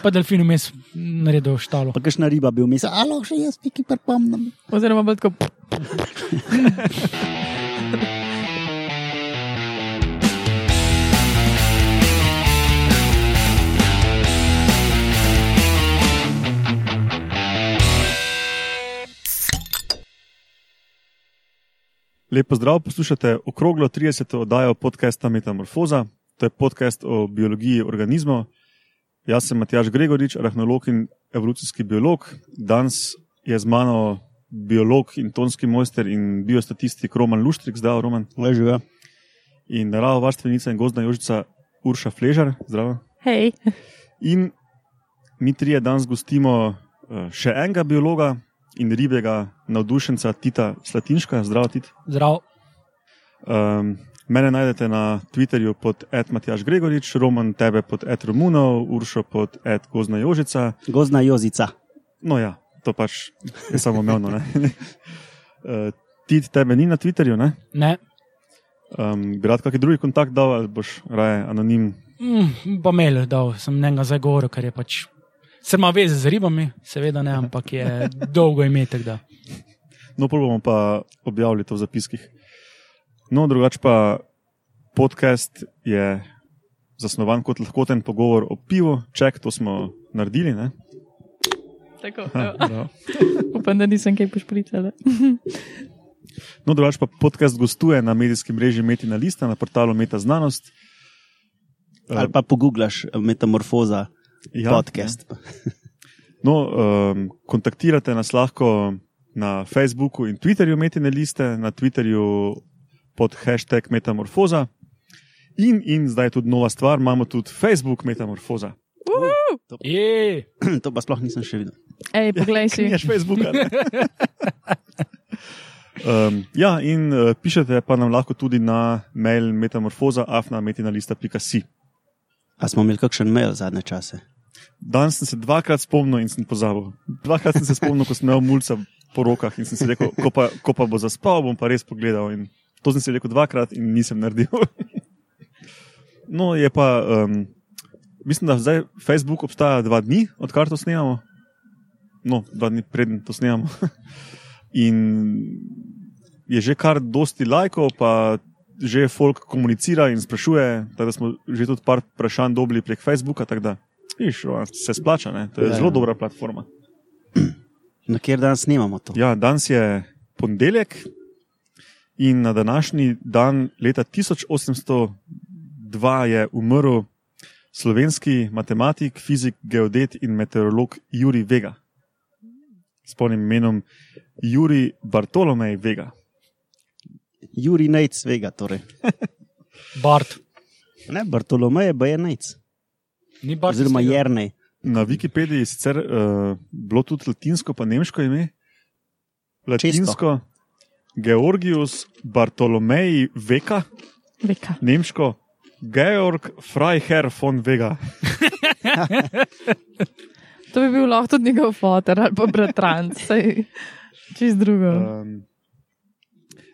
Pa delfin vmes naredil štalo. Pa kakšna riba bi vmes, alo, še jaz nekaj pripomnim. Oziroma, bolj tako. Lepo zdrav, poslušate okroglo 30. oddajo podcasta Metamorfoza. To je podcast o biologiji organizmov. Jaz sem Matjaš Gregorič, arahnolog in evolucijski biolog. Danes je z mano biolog in tonski mojster in biostatistik Roman Luštrik, zdrav Roman. Leživa. In naravo varstvenica in gozdna jožica Urša Fležar, zdrav. Hej, In mi trije danes gostimo eh, še enega biologa in ribjega navdušenca Tita Slatinška, zdrav Tit. Zdrav. Um, mene najdete na Twitterju pod Matjaš Gregorič, Roman tebe pod Romunov, Uršo pod Gozna Jožica. Gozdna jozica. No ja, to pač je samo ne. uh, Ti tebe ni na Twitterju, ne? Ne. Um, bi rad kakšen drugi kontakt dal ali boš raje anonim? Mm, pa mail dal, sem njega zdaj govoril, ker je pač. Se ima veze z ribami, seveda ne, ampak je dolgo. Da. No, pol bomo pa objavili to v zapiskih. No, drugače pa podcast je zasnovan kot lahkoten pogovor o pivu, ček, to smo naredili. Ne? tako. Ha, bravo. Upam, da nisem kaj pošpricala. No, drugače pa podcast gostuje na medijskem mreži Metina Lista na portalu Meta Znanost. Ali pa pogooglaš eh, metamorfoza Ja, podcast. No, um, kontaktirate nas lahko na Facebooku in Twitterju Metine Liste, na Twitterju pod hashtag Metamorfoza. In, in zdaj je tudi nova stvar, imamo tudi Facebook Metamorfoza. Je, to pa sploh nisem še videl. Ej, poglej si. Nimaš Facebooka. ne? Um, ja, in uh, pišete pa nam lahko tudi na mail metamorfoza afna.metinalista.si. A smo imeli kakšen mail zadnje čase? Danes sem se dvakrat spomnil in sem pozabil. Dvakrat sem se spomnil, ko sem imel mulca po rokah in sem si rekel, ko pa, ko pa bo zaspal, bom pa res pogledal. In to sem si rekel dvakrat in nisem naredil. no, je pa, um, mislim, da zdaj Facebook obstaja dva dni, odkar to snemamo. No, dva dni preden to snemamo. in je že kar dosti lajkov, pa že folk komunicira in sprašuje, tako da smo že tudi par vprašanj dobili prek Facebooka. da, Viš, se splača, ne? to je Ja, zelo ja. dobra platforma. Na kjer dan snimamo to? Ja, danes je ponedeljek in na današnji dan leta 1802 je umrl slovenski matematik, fizik, geodet in meteorolog Juri Vega. S polnim imenom Juri Bartolomej Vega. Juri Nejc Vega, torej. Bart. Ne, Bartolomej je Nejc. Ni Bart. Oziroma? Jernej. Na Wikipediji je sicer uh, bilo tudi latinsko, pa nemško ime. Latinsko Georgius Bartolomej Vega, Veka. nemško Georg Freiherr von Vega. To bi bil lahko tudi njegov fotor ali pa bratranc, saj čist drugo. Um,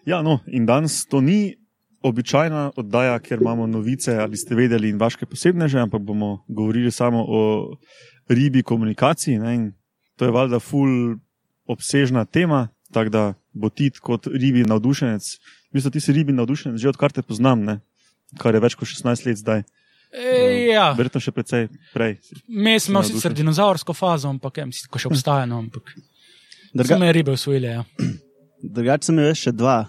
ja, no, in danes to ni običajna oddaja, ker imamo novice ali ste vedeli in vaše posebneže, ampak bomo govorili samo o ribi komunikaciji. Ne, to je valjda ful obsežna tema, tako da bo ti kot ribi navdušenec. Mislim, ti si ribi navdušenec že odkar te poznam, ne? Kar je več kot 16 let zdaj. E, ja, Verjetno še precej prej. mi smo sicer dinozaursko fazo, ampak ja, mislim, ko še obstaja, no, ampak Druga, so me ribe usvojile. Ja. drugače sem imel še dva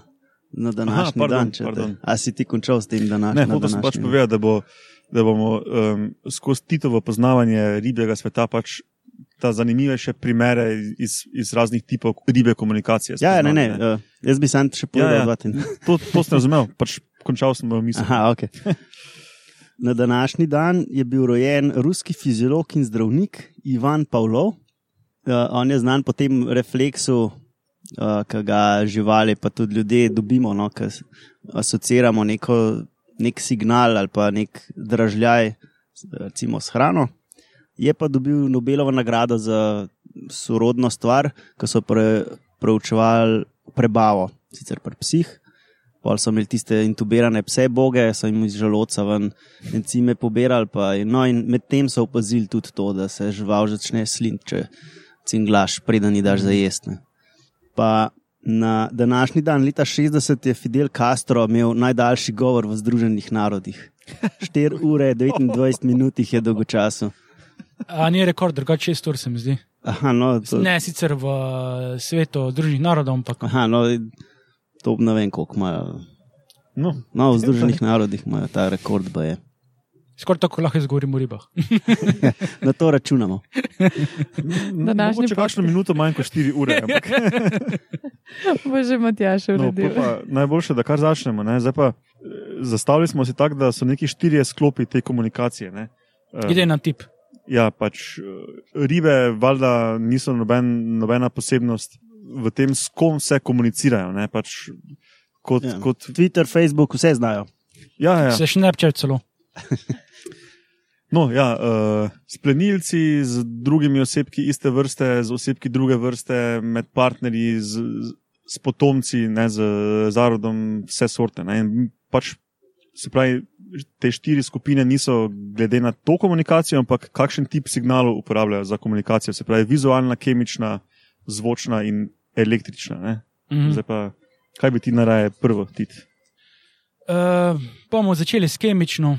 na današnji Aha, pardon, dan. te- pardon. A si ti končal s tem Ne, današnjim? hotel sem pač povedati, da, bo, da bomo um, skozi Titovo poznavanje ribjega sveta pač ta zanimivejše primere iz, iz raznih tipov ribe komunikacije. Ja, ne, spoznali, ne. Uh, jaz bi sam še povedal Ja, ja. To, to sem razumel, pač končal sem v misli. Aha, okay. Na današnji dan je bil rojen ruski fiziolog in zdravnik Ivan Pavlov. Uh, on je znan po tem refleksu, uh, ki ga živali, pa tudi ljudje dobimo, no, ki asociiramo neko, nek signal ali pa nek dražljaj s- recimo, s hrano. Je pa dobil Nobelovo nagrado za sorodno stvar, ko so pre, preučevali prebavo, sicer pri psih. Pol so imeli tiste intubirane pse boge, so jim iz želodca ven encime pobirali. Pa, no, in medtem so opazili tudi to, da se žival začne slint, če cinglaš, preden ji daš za jesti. Pa na današnji dan, leta 60, je Fidel Castro imel najdaljši govor v Združenih narodih. 4 ure 29 minut je dolgočasno. A ni rekord, drugače 6 ur se mi zdi. Aha, no, to, Ne sicer v svetu Združenih narodov, ampak aha, no, to ne vem, koliko imajo. No, No, v Združenih narodih imajo ta rekord, pa je. skoraj tako lahko jaz govorim o ribah. Na to računamo. Mogoče kakšno minuto manj kot 4 ure. Ampak, Bo že Matjaš no, uredil. pol pa, najboljše, da kar začnemo. Ne? Zdaj pa, eh, zastavili smo si tako, da so neki štirje sklopi te komunikacije. Ne? Eh, Ide na tip. Ja, pač eh, ribe, valjda, niso noben, nobena posebnost v tem, s kom se komunicirajo. Ne? Pač kot, Ja. kot, Twitter, Facebook, vse znajo. ja, ja. Se še ne pče celo. No, ja, uh, splenilci z drugimi osebki iste vrste, z osebki druge vrste, med partnerji, z, z- s potomci, ne, z zarodom, vse sorte. Ne, pač, se pravi, te štiri skupine niso glede na to komunikacijo, ampak kakšen tip signalov uporabljajo za komunikacijo. Se pravi, vizualna, kemična, zvočna in električna. Ne. Mhm. Zdaj pa, kaj bi ti naraje prvo, tit? Uh, bomo začeli s kemično,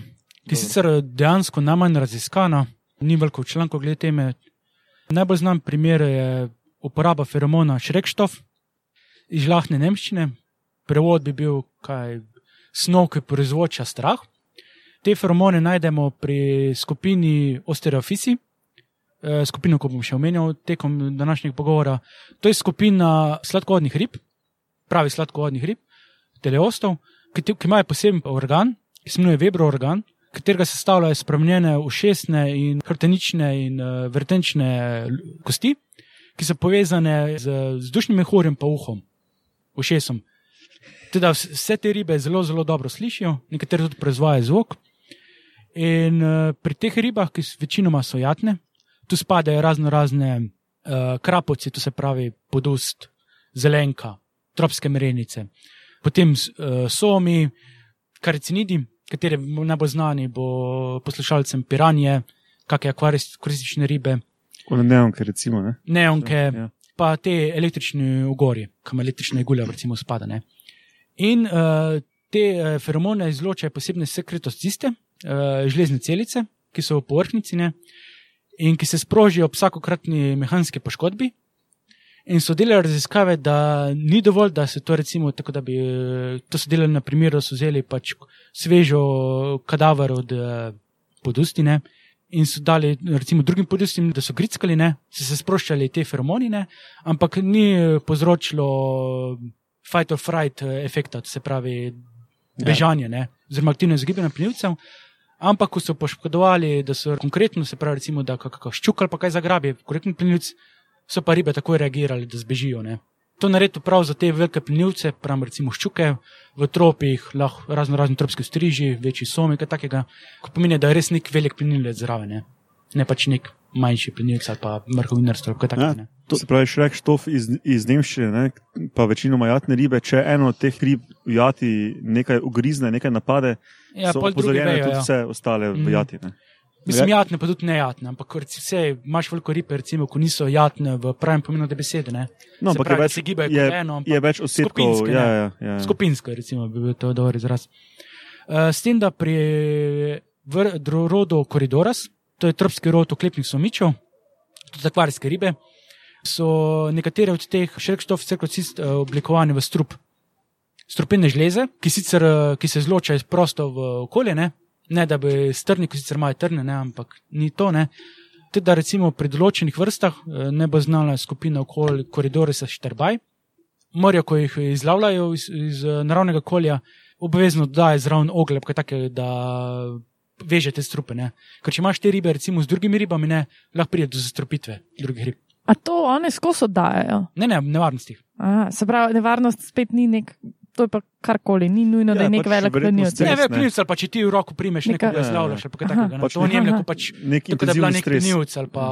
ki je sicer dejansko najmanj raziskana, ni veliko člankov glede teme. Najbolj znan primer je uporaba feromona Šrekštov iz žlahne nemščine. Prevod bi bil kaj snov, ki proizvoča strah. Te feromone najdemo pri skupini Ostereofisi, eh, skupino, ko bom še omenil tekom današnjega pogovora. To je skupina sladkovodnih rib, pravi sladkovodnih rib, teleostov, ki, te, ki imajo poseben organ, ki se imenuje Weber organ, katerega sestavljajo spremenjene ušesne in hrbtenične in uh, vrtenčne kosti, ki so povezane z vzdušnim mehurjem pa uhom, ušesom. Teda vs- vse te ribe zelo, zelo dobro slišijo, nekatere tudi proizvajajo zvok. In uh, pri teh ribah, ki večinoma so jatne, tu spadajo razno razne uh, krapovci, to se pravi podust, zelenka, tropske mrenice, potem uh, somi, karicinidi, kateri najbolj znani bo poslušalcem piranje, kakšne akvaristične ribe, One neonke, recimo. Ne? neonke, Ja. pa te električne ugorje, kam električna igula recimo spada. Ne? In uh, te uh, feromone izločajo posebne sekretociste, uh, železne celice, ki so v površnici ne? In ki se sprožijo ob vsakokratni mehanski poškodbi. In so delali raziskave, da ni dovolj, da se to recimo tako, da bi eh, to so delali na primer, da so vzeli pač svežo kadaver od eh, podustine in so dali recimo drugim podustim, da so grickali, ne, so se sproščali te feromoni, ne, ampak ni eh, povzročilo fight or fright efekta, to se pravi bežanje, ne, oziroma aktivno izogibanje plenilcev. Ampak, ko so poškodovali, da so konkretno, se pravi, recimo, da kakšno ščuk ali pa kaj zagrabi, konkretni plenilc, so pa ribe takoj reagirali, da zbežijo. Ne. To narediti prav za te velike plenilce, prav recimo ščuke v tropih, lahko razno razni tropski striži, večji somi, kaj takega, ko pomeni, da je res nek velik plenilec zraven, ne, ne pač nek manjši plenilec ali pa mrhovinarstvo, kaj takega. Ja. To se pravi, šrek štof iz, iz Nemščine, ne, pa večinoma jatne ribe. Če eno od teh rib jati nekaj ugrizne, nekaj napade, Ja, so opozorjene vejo, tudi ja. vse ostale v jati. Ne. Mislim, jatne, pa tudi nejatne, ampak vse imaš veliko ribe, recimo, ko niso jatne v pravem pomenu te besede. Ne? No, ampak pravi, več, se gibajo je, eno, ampak je več osebkov. skupinske, Ja, ne. ja, ja, ja. Skupinsko, recimo, bi bil to dober izraz. Uh, s tem, da pri rodu Koridoras, to je tropski rod oklepnih somičev, tudi akvarijske ribe, so nekatere od teh šerkštov cirklocist uh, oblikovane v strup. Strupene žleze, ki, sicer, eh, ki se izločajo prosto v okolje, ne, ne da bi strni, ki sicer imajo trne, ne, ampak ni to. Ne. Tudi da recimo pri določenih vrstah eh, ne bo znala skupina okoli koridorisa Šterbaj, morajo, ko jih izlavljajo iz, iz eh, naravnega okolja, obvezno dodajo zraven ogleb, kaj takega, da vežete strupe. Ne. Ker če imaš te ribe, recimo z drugimi ribami, ne, lahko pride do zastrupitve drugih rib. A to one skozi oddajajo? Ne, ne, nevarnosti. Aha, se pravi, nevarnost spet ni nek, to je pa karkoli, ni nujno, da Ja, je nek pač velik plenilec. Ne, ne. ve, plenilc ali pa če ti v roko primeš Neka- nekaj, Ja, ja, ja. zlavljaš ali pa kaj takega. ne. Pač To on jemlje pač, Nek tako da je bila intenzivni nek stres. plenilc ali pa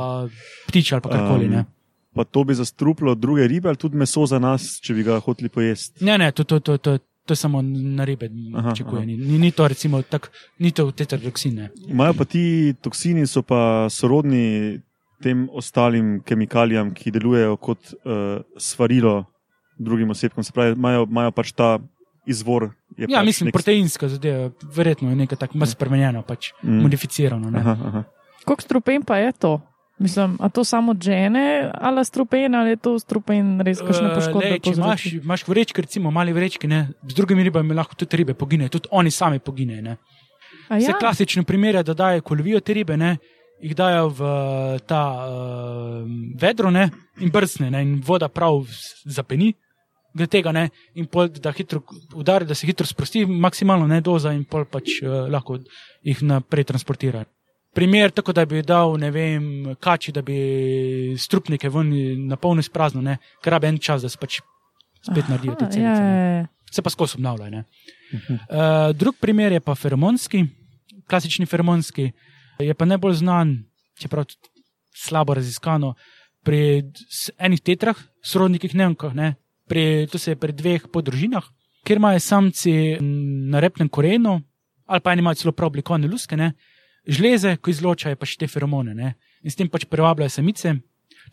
ptič ali pa karkoli. Ne. Um, Pa to bi zastrupilo druge ribe ali tudi meso za nas, če bi ga hoteli pojesti. Ne, ne, to, to, to, to, To je samo na ribe, Aha, čekuje. aha. Ni, ni, ni to, recimo, tak, ni to tetradoksine. Imajo pa ti toksini, so pa sorodni tem ostalim kemikalijam, ki delujejo kot uh, svarilo drugim osebkom. Se pravi, imajo, imajo pač ta izvor. je Ja, pač mislim, nek- proteinska zadeva, verjetno je nekaj tako malo spremenjeno, pač Mm. mm. modificirano. Ne? Aha, aha. Koliko strupen pa je to? Mislim, a to samo žene ali strupen, ali je to strupen res kakšna Eh, poškodba? lej, če imaš, imaš vrečke, recimo mali vrečki, ne, z drugimi ribami lahko tudi ribe poginejo, tudi oni sami poginejo. Ja. Ja, Klasični primer je, da dajo, ko lovijo te ribe, ne, jih dajo v ta uh, vedro ne, in brzne, ne, in voda prav zapeni. Tega, ne, in pol, da hitro udari, da se hitro sprosti, maksimalno ne doza, in pol pač uh, lahko jih naprej transportira. Primer, tako da bi dal, ne vem, kači, da bi strupnike ven na polno izprazno, ne, ker rabi en čas, da se pač spet naredijo te Aha, celice. ja, ne. ja, ja. se pa skozi obnavlja. ne. Uh, drug primer je pa feromonski, klasični feromonski, je pa najbolj znan, čeprav tudi slabo raziskano, pri enih tetrah, sorodnikih nemkah, ne, pri, to se je pri dveh podružinah, kjer imajo samci na repnem korenu, ali pa eni imajo celo prav oblikovane luske, ne, žleze, ko izločajo pač te feromone ne, in s tem pač privabljajo samice.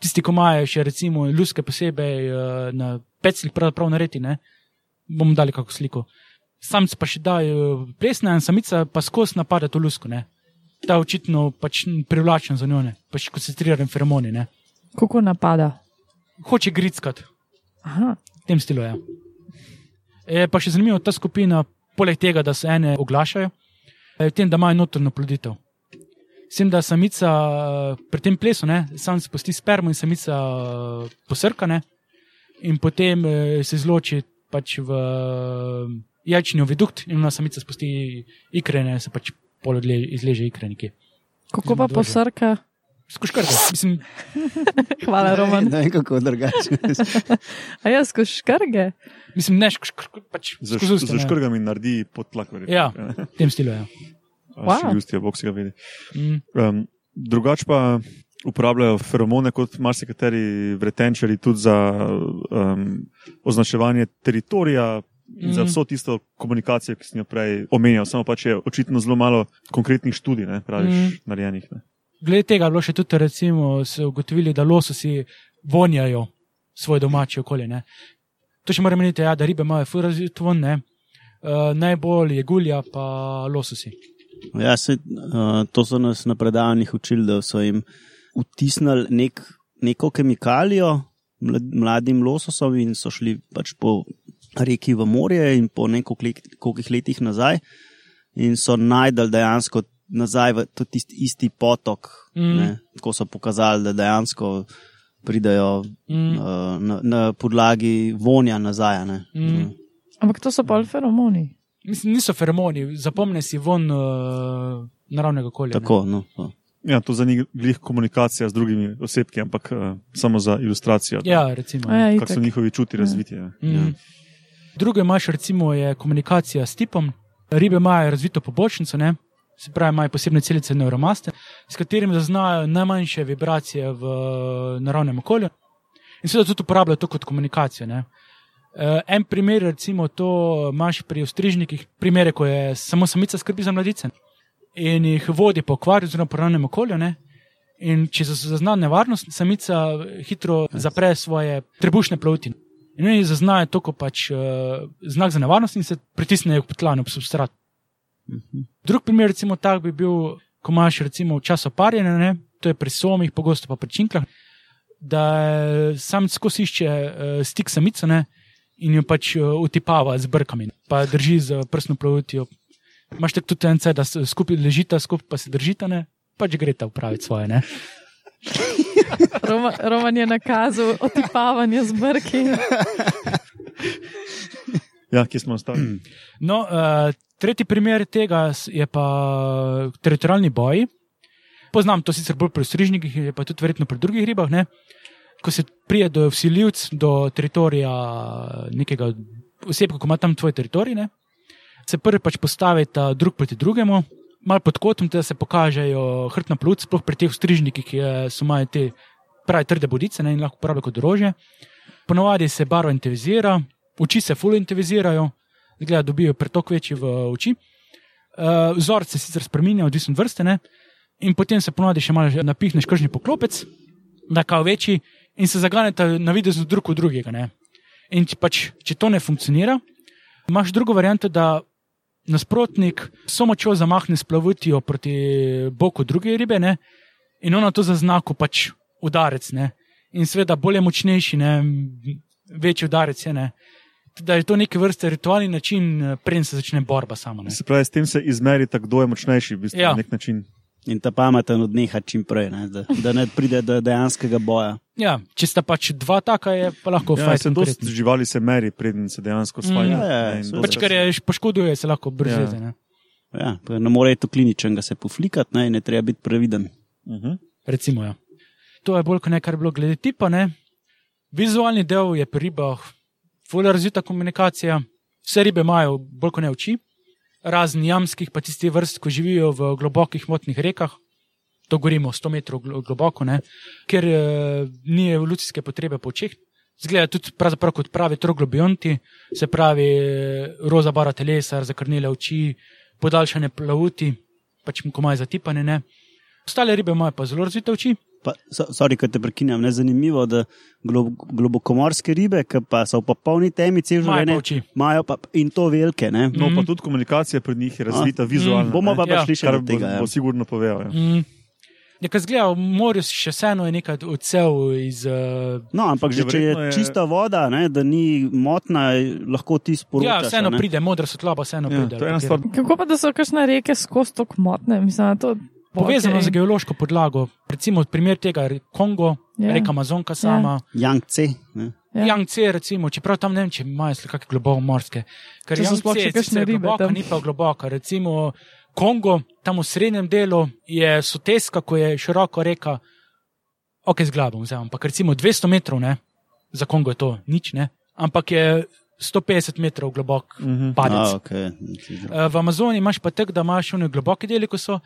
Tisti, ki imajo še recimo luske posebej uh, na pecljih, pravzaprav naredi, ne, bomo dali kako sliko. Samci pa še dajo plesne, in samica pa skozi napada to lusko. Ne. Ta očitno pač privlačen za njo, ne. pač koncentriran feromoni. Ne. Kako napada? Hoče grickat, Aha, v tem stilu je. Je pa še zanimivo ta skupina, poleg tega, da se ene oglašajo, je v tem, da imajo notrno ploditev. S tem, da samica eh, pri tem plesu, ne, sam spusti spermo in samica eh, posrka, ne, in potem eh, se izloči pač v jajčni ovidukt in ona samica spusti ikre, ne, se pač pol izleže ikre nekje. kako pa posrka? Skuškrga, mislim, Hvala, Roman. Ne vem, kako drugače. A jaz skozi škrge? mislim ne skuškrga, pač Z, skozi usta, z ne. škrgami naredi podtlak. verjetno. Ja. V tem stilu je. Wow. Wow. Ustje, bog si ga vidi. Mm. Um, drugač pa uporabljajo feromone kot marsikateri vretenčari tudi za um, označevanje teritorija. In za Mhm. vso tisto komunikacijo, ki sem jo prej omenjal, samo pač je očitno zelo malo konkretnih študij, ne, praviš, mm. narejenih. Ne. Glede tega bilo še tudi, recimo, so ugotovili, da lososi vonjajo svoje domače okolje. Ne. To še moram reči, ja, da ribe imajo fur razvit von, ne. Uh, najbolj je gulja, pa lososi. Ja, se, uh, to so nas na predavanjih učili, da so jim vtisnili nek, neko kemikalijo mlad, mladim lososom in so šli pač po reki v morje in po nekaj letih nazaj in so najdel dejansko nazaj v tisti isti potok. Mm. Mm. Tako so pokazali, da dejansko pridajo Mm. uh, na, na podlagi vonja nazaj. a Ne? Mm. Ampak to so pa feromoni. Mislim, niso feromoni, zapomni si von uh, naravnega okolja. ne. Tako, no, to. Ja, to za njih glih komunikacija z drugimi osebki, ampak uh, samo za ilustracijo. Ja, recimo. A Ja. ja, Kako so njihovi čuti razviti. Ja. Mm. Drugo imaš, recimo, je komunikacija s tipom. Ribe imajo razvito pobočnico, ne? se pravi, imajo posebne celice neuromaste, s katerimi zaznajo najmanjše vibracije v naravnem okolju in seveda tudi uporabljajo to kot komunikacijo. Ne? Eh, En primer, recimo, to imaš pri ostrižnikih, primere, ko je samo samica skrbi za mladice in jih vodi po akvariju, oziroma po naravnem okolju. Ne? In če zazna nevarnost, samica hitro zapre svoje trebušne ploviti. In oni zaznajo to, kot pač uh, znak za nevarnost in se pritisnejo k tlanu, ob substrat. Drug primer, recimo, tak bi bil, ko imaš recimo čas oparjanja, ne? to je pri somih, pogosto pa pri činklah, da sam skozi išče uh, stik samice ne? In jo pač uh, utipava z brkami, pa drži z prsno plovitijo. Imaš tako tudi ence, da se skupaj ležita, skupaj pa se držita, ne? pač gre ta upraviti svoje. Ne? Roma, Roman je nakazal otipavanje z brki. ja, kje smo ostali? No, uh, tretji primer tega je pa teritorijalni boji. Poznam to sicer bolj pri strižnikih, je pa tudi verjetno pri drugih ribah. Ne? Ko se prije do vsiljivc, do teritorija nekega osebka, ko ima tam tvoj teritorij, ne? se prvi pač postavita drug proti drugemu, malo pod kotom, da se pokažejo hrbtna plut, sploh pri teh strižnikih, ki je- so imajo te pravi trde bodice ne? in lahko uporabljajo kot orožje. Ponovadi se barva intenzivira, oči se fully intenzivirajo, zgleda, dobijo pretok večji v oči. Uh, vzorec se sicer spremenja, odvisno od vrste, ne? in potem se ponovadi še malo napihneš kržni poklopec, da kao večji in se zaganete na videz drug od drugega. Ne? In če, pač, če to ne funkcionira, imaš drugo varianto, da nasprotnik so močjo zamahne s plavutijo proti boku druge ribe ne? in ona to zazna kot pač udarec. Ne? In seveda, bolj je močnejši, ne? večji udarec je. Ne? Da je to neke vrste ritualni način, preden se začne borba sama. Ne? Se pravi, s tem se izmeri, kdo je močnejši, v bistvu, Ja. na nek način. In ta pameten odneha čim prej, ne, da, da ne pride do dejanskega boja. Ja, če sta pač dva taka, je pa lahko Ja, fajn. se dosti živali se meri, preden se dejansko svaja. Mm. Ja, ja, Ne, seveda. Pač, kar je poškoduje, se lahko Ja. brže. Ja. Ja, pa ne more to kliničnega se poflikati, ne, in je treba biti previden. Mhm. Recimo, ja. To je bolj kot nekaj, kar je bilo glede tipa. Ne? Vizualni del je pri ribah, fully razvita komunikacija. Vse ribe imajo bolj kot ne oči, razen jamskih, pa tistih vrst, ki živijo v globokih motnih rekah. To govorimo 100 metrov glo- globoko, ne? ker eh, ni evolucijske potrebe po očeh. Zgleda tudi pravzaprav kot pravi troglobionti, se pravi eh, roza bara telesa, zakrnile oči, podaljšane plavuti, pač komaj zatipane. Ne? Ostale ribe imajo pa zelo razvite oči. Pa, so, sorry, ko te prekinjam, ne zanimivo, da glo, globokomorske ribe, ki pa so v popolni temi cel Imajo pa življenje, oči. imajo pa in to velike. Ne? No, Mhm. pa tudi komunikacija pri njih je razvita vizualno. Bomo pa Ja. prišli še kar do bo, tega. Ja. bo sigurno povedal. Ja. Mm. Ja, kar zgleda, v morju še vseeno je nekaj odsev iz. Uh, No, ampak že Ja, če je, je čista voda, ne, da ni motna, lahko ti sporočiš. ja, vseeno pride, modra svetlaba, vseeno Ja, pride. Kako pa da so kakšne reke skozi to kmotne? Mislim, to Povezano z okej. geološko podlago. Recimo primer tega je Kongo, Ja. ja. reka Amazonka sama. Yangtze. Ne. Ja. Ja. Yangtze, recimo, čeprav tam ne vem, če imajo kakšne globoko morske. Ker so sploh še je kakšne ribe globoka, tam. ni pa globoka. Recimo Kongo, tam v srednjem delu je soteska, ko je široko reka, ok, z glavo vzamem, ampak recimo 200 metrov, ne, za Kongo je to nič, ne, ampak je 150 metrov globok Mhm. padec. A, okay. Eh, V Amazoni imaš pa tako, da imaš one globoke dele, ko so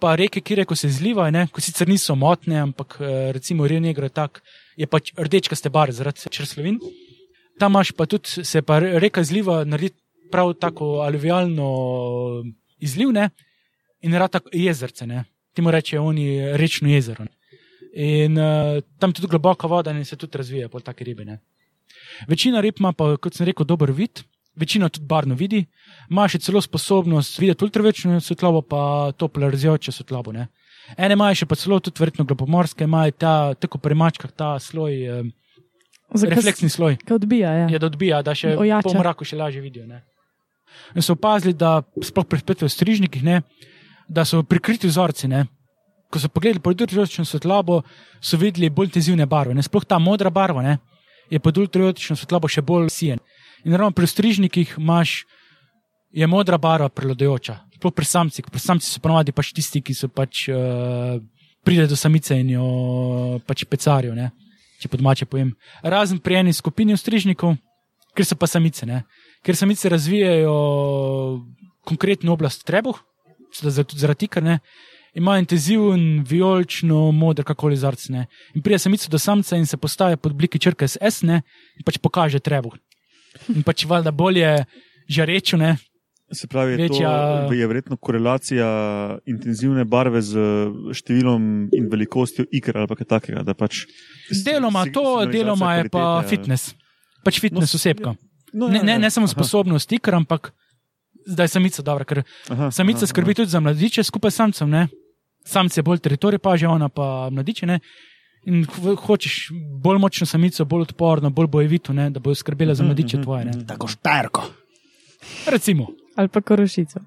pa reke, kjer ko se zlivajo, ko sicer niso motne, ampak eh, recimo Rio Negro je tak, je pač rdečkaste barve zaradi črslovin. Tam imaš pa tudi, se pa reka zliva, naredi prav tako aluvialno izliv, ne, in rata jezerce, ne. Temu reče oni rečno jezero. In uh, tam tudi globoka voda in se tudi razvija, pol take ribe. Ne. Večina rib ima pa, kot sem rekel, dober vid, večina tudi barno vidi, ima še celo sposobnost videti ultravečno svetlobo, pa to polarizirajoče svetlobo. Ne. Ene imajo še pa celo tudi verjetno globomorske, imajo ta, tako pri mačkah ta sloj, Zakaj refleksni sloj, se odbija? Ja. je, da odbija, da še Ojača. po mraku še lažje vidijo. Ne. In so opazili, da sploh pri spet v strižnikih, ne, da so prikriti vzorci. Ne. Ko so pogledali pod ultravečno svetlobo, so videli bolj intenzivne barve. Ne. Sploh ta modra barva ne, je pod ultravečno svetlobo še bolj sijen. In ravno pri strižnikih imaš, je modra barva prevladujoča. Sploh pri samcih. Pri samcih so ponovadi pač tisti, ki so pač uh, pride do samice in jo pač pecarijo, ne, če po domače povem. Razen pri eni skupini strižnikov, ker so pa samice, ne. ker samice razvijajo konkretno oblast trebuh, tudi zaradi tega, ne. Ima intenziven, vijolično, moder, kako ali zarcne. In pride samica do samca in se postavi pod obliki črke s S, ne, in pač pokaže trebuh. In pač valjda bolje žarečo, ne, Se pravi, Večja- to, je verjetno korelacija intenzivne barve z številom in velikostjo iker ali pa kaj takega. Pač Deloma sig- to, deloma je pa kvalitete, fitness. Pač fitness No, osebka. No, Ne, ja, ne, ja. ne samo Aha, sposobnost ikra, ampak zdaj samica dobra, ker aha, samica aha, skrbi tudi za mladiče skupaj s samcem. Ne? Samci je bolj teritorij paže, ona pa mladiče. Ne? In ho- hočeš bolj močno samico, bolj odporno, bolj bojevito, ne? da bo skrbela za Mhm, mladiče mhm, tvoje. Ne? mhm. Tako šperko. Recimo. Ali pa korošico.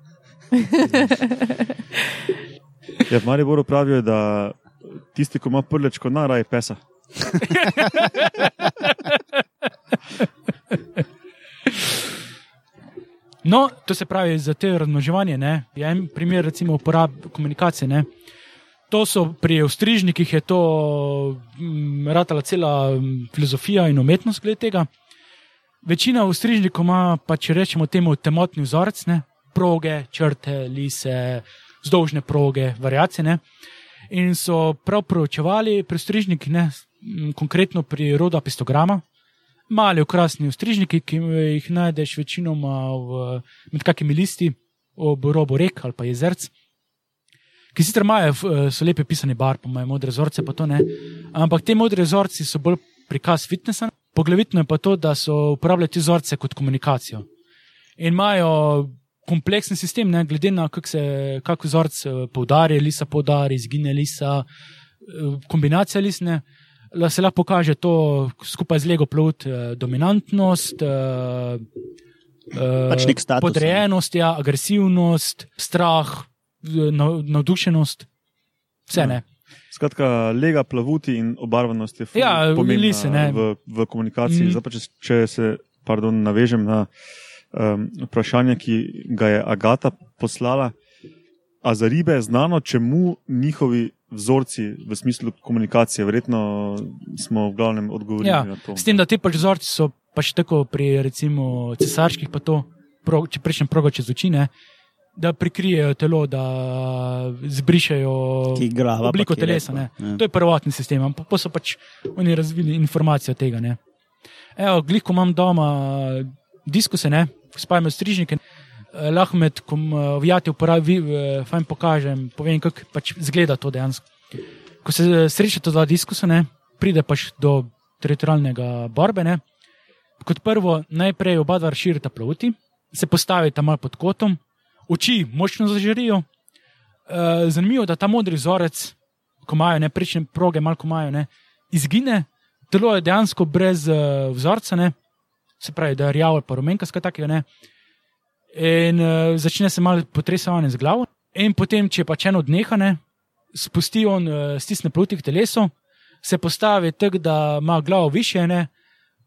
Ja, v Mariboru pravijo, da tisti, ki ima prlečko, najraje pesa. No, to se pravi za te razmnoževanje. Ne? Je en primer, recimo, uporabe komunikacije. Ne? To so pri ostrižnikih, je to mm, ratala cela mm, filozofija in umetnost glede tega. Večina ostrižnikov ima, pa če rečemo temu, temotni vzorec, ne? proge, črte, lise, vzdolžne proge, variacije. Ne? In so prav proučevali pri ostrižnikih, ne? mm, konkretno pri rodu apistograma, mali okrasni ostrižniki, ki jih najdeš večinoma v, med kakimi listi ob robu rek ali pa jezerc. Ki sicer imajo, eh, so lepe pisane barve, imajo modre vzorce, pa to ne. Ampak te modre vzorci so bolj prikaz fitnesa. Poglavitno je pa to, da so uporabljali te vzorce kot komunikacijo. In imajo kompleksen sistem, ne, glede na kak se, kak vzorc eh, poudari, lisa poudari, izgine lisa, eh, kombinacija lisne. La se lahko pokaže to skupaj z Lego plut, eh, dominantnost, eh, Pač nek status, podrejenost, ja, agresivnost, strah, navdušenost, vse ne. Skratka, lega plavuti in obarvanost je Ja, pomembna ne. v, v komunikaciji. Mm. Zdaj, pa, če, če se pardon, navežem na um, vprašanje, ki ga je Agata poslala. A za ribe je znano, čemu njihovi vzorci v smislu komunikacije? Verjetno smo v glavnem odgovorili Ja, na to. S tem, da ti pač vzorci so pač tako pri recimo cesarskih, pa to, pro, če prečem progo čez oči, ne, da prikrijejo telo, da zbrišajo Ki glava, obliko telesa. repa, Ne. ja. To je prvotni sistem, ampak pa so pač oni razvili informacijo tega. Ne. Evo, gliko imam doma diskuse, ne, spajmo strižnike. eh, Lahko med vijati uporabi, eh, fajn pokažem, povem, kako pač zgleda to dejansko. Ko se eh, srečata dva diskusa, ne, pride pač do teritorijalnega borbe. Ne. Kot prvo, najprej oba dva širita plavuti, se postavita malo pod kotom, oči močno zažarijo. E, zanimivo, da ta modri vzorec, ko imajo ne prečne proge, malo imajo, ne, izgine, telo je dejansko brez uh, vzorca, ne, se pravi, da je rjavo ali pa rumenka, skratka takega ne. In uh, začne se malo potresavanje z glavo, in potem, če pa če eno odneha, ne, spusti on, uh, stisne pluti k telesu, se postavi tako, da ima glavo više, ne,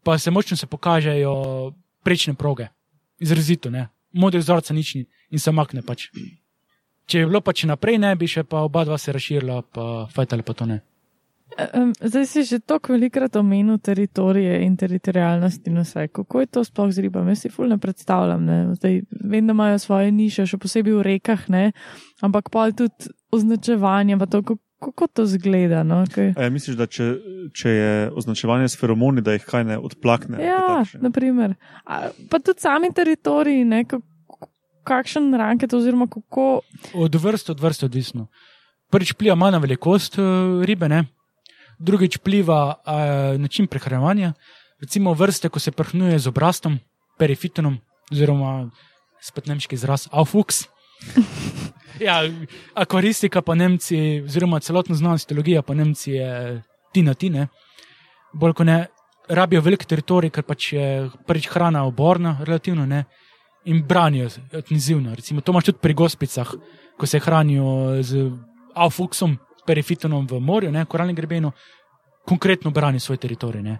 pa se močno se pokažejo prečne proge, izrazito, ne, modri vzorca nič ni in se makne pač. Če je bilo pa če naprej, ne bi še pa oba dva se razširila, pa fajtali pa to ne. Zdaj si že tako velikrat omenil teritorije in teritorijalnost in vse. Kako je to sploh z ribami? Jaz si ful ne predstavljam. Ne? Zdaj, vem, da imajo svoje niše, še posebej v rekah, ne? ampak pa tudi označevanje, pa to, kako, to zgleda. No? Kaj... E, misliš, da če, če je označevanje s feromoni, da jih kaj ne odplakne? Ja, kaj takšnega? naprimer. A, pa tudi sami teritoriji, ne? Kakšen ranket oziroma kako. Od vrste od vrste odvisno. Prvič pliva manj na velikost uh, ribe, ne? drugič pliva uh, način prehranevanja. Recimo vrste, ko se prhnuje z obrazom, perifitonom, oziroma spet nemški izraz, aufux. ja, akvaristika pa Nemci, oziroma celotna znanost, teologija pa Nemci je ti na ti, ne. Bolj kot ne, rabijo velik teritorij, ker pač je prvič hrana oborna, relativno ne in branijo intenzivno. Recimo, to imaš tudi pri gospicah, ko se hranijo z aufuksom, perifitonom v morju, ne, koralnem grebenu, konkretno branijo svoj teritorij. Ne.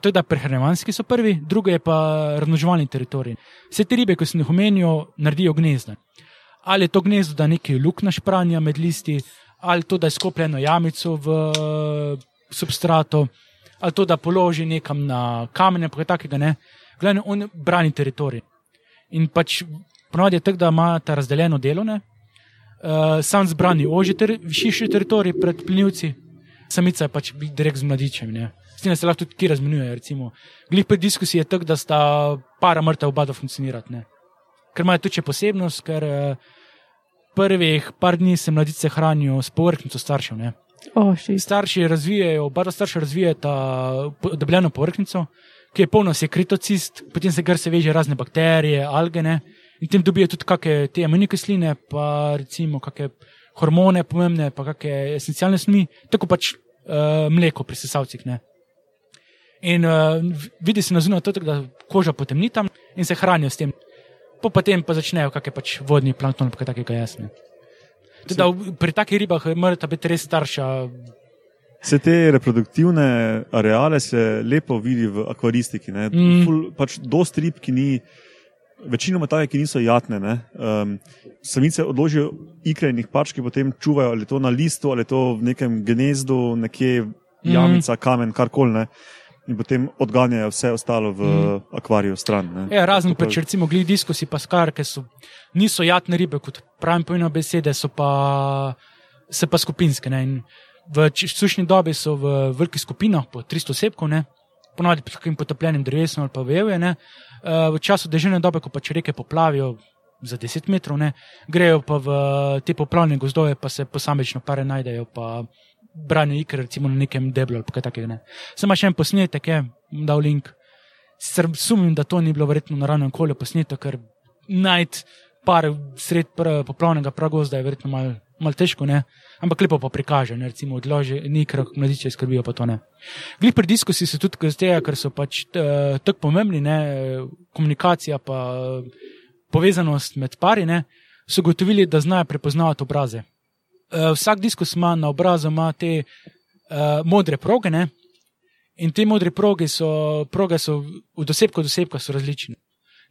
To je, da prehranjevanski so prvi, drugo je pa razmnoževalni teritorij. Vse te ribe, ki sem jih omenil, naredijo gnezda. Ali je to gnezdo, da nekaj luknja špranja med listi, ali to, da je skopljeno jamico v substrato, ali to, da položi nekam na kamenje, pa kaj takega ne. Glavno, on brani teritorij. In pač ponovadi je tako, da ima ta razdeljeno delo, ne. Uh, sam zbrani oži ter širši teritorij pred plenilci, samica je pač direkt z mladičem. Ne. S tem se lahko tudi ki razmenjujejo. Recimo. Glih pri diskusiji je tako, da sta para mrtev oba dva funkcionirati. Ker imajo tudi posebnost, ker uh, prvih par dni se mladice hranijo s povrhnico staršev. Ne. Oh, šit. Starši razvijajo, oba starša razvijata debljeno povrhnico, ki je polna sekretocist, potem se gr se veže razne bakterije, algene in tem dobijo tudi kakšne te aminokisline, pa recimo kakšne hormone pomembne, pa kakšne esencialne snovi, tako pač uh, mleko pri sesavcih. Ne. In uh, vidi se na zunaj da koža potemni tam in se hranijo s tem. Po potem pa začnejo kakšne pač vodni plankton, pa kaj takega jasne. Tudi da v- pri takih ribah morata biti res starša Vse te reproduktivne areale se lepo vidi v akvaristiki. ne. Mm. Ful, pač dost rib, ki ni, večinoma take, ki niso jatne. ne. Um, samice odložijo ikre in jih pački potem čuvajo, ali to na listu, ali to v nekem gnezdu, nekje jamica, kamen, karkoli. Ne. In potem odganjajo vse ostalo v mm. akvariju stran. Ne. Ja, razen To pa- pač recimo glede diskusi, pa skar, ki so, niso jatne ribe, kot pravim pojno besede, so pa, so pa skupinske. Ne? In v sušni dobi so v velikih skupinah, po 300 osebkov, ne? ponovadi pod kakim potopljenim drevesom ali pa veje. Uh, v času deževne dobe, ko pač reke poplavijo za 10 metrov, ne, grejo pa v te poplavne gozdove, pa se posamično pare najdejo, pa branje ikre, recimo na nekem deblu ali kaj takega. Pa še en posnetek, je dal link. Sicer sumim, da to ni bilo verjetno na naravnem okolju posneto, ker najti par sred poplavnega pragozda je verjetno malo mal težko, ne? ampak lepo pa prikaže, ne? recimo odloži, nekaj mladiče skrbijo, pa to ne. Glih pri diskusi so tudi z tega, ker so pač uh, tako pomembni, ne? komunikacija pa uh, povezanost med pari, ne? so gotovili, da znajo prepoznavati obraze. Uh, vsak diskus ima na obrazu ima te uh, modre proge, ne? in te modre proge so, proge so od osebka do osebka so različne.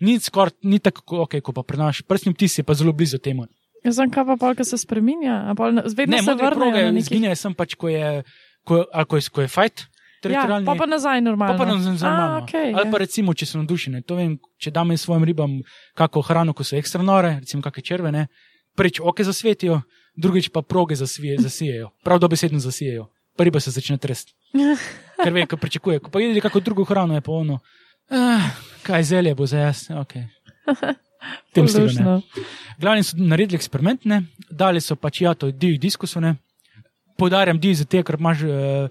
Ni skoraj, ni tako, okay, kot pa prenaš, prstni vtis je pa zelo blizu temu. Jaz sem kaj pa pol, ki se spremenja, a pol na- vedno Ne, se vrne. izginejo sem pač, ko je, ko, ali ko je, ko je fight, Ja, pa pa nazaj normalno. Pa pa nam zanimivo. A, okay, Ali ja. pa recimo, če so navdušene. To vem, če dam svojim ribam kako hrano, ko so ekstra nore, recimo kakšne črvene, prvič oke zasvetijo, drugič pa proge zasijejo. Prav dobesedno zasijejo. Pa riba se začne tresti. Ker ve, ko pričakuje. Ko pa jedli kako drugo hrano, je pa ono. Ah, kaj zelje bo za jaz? Okay. Tem stilu, ne. Luštno. Glavni so naredili eksperiment, ne? dali so pač ja, to divji diskus. ne. Poudarjam divji zato, ker imaš eh,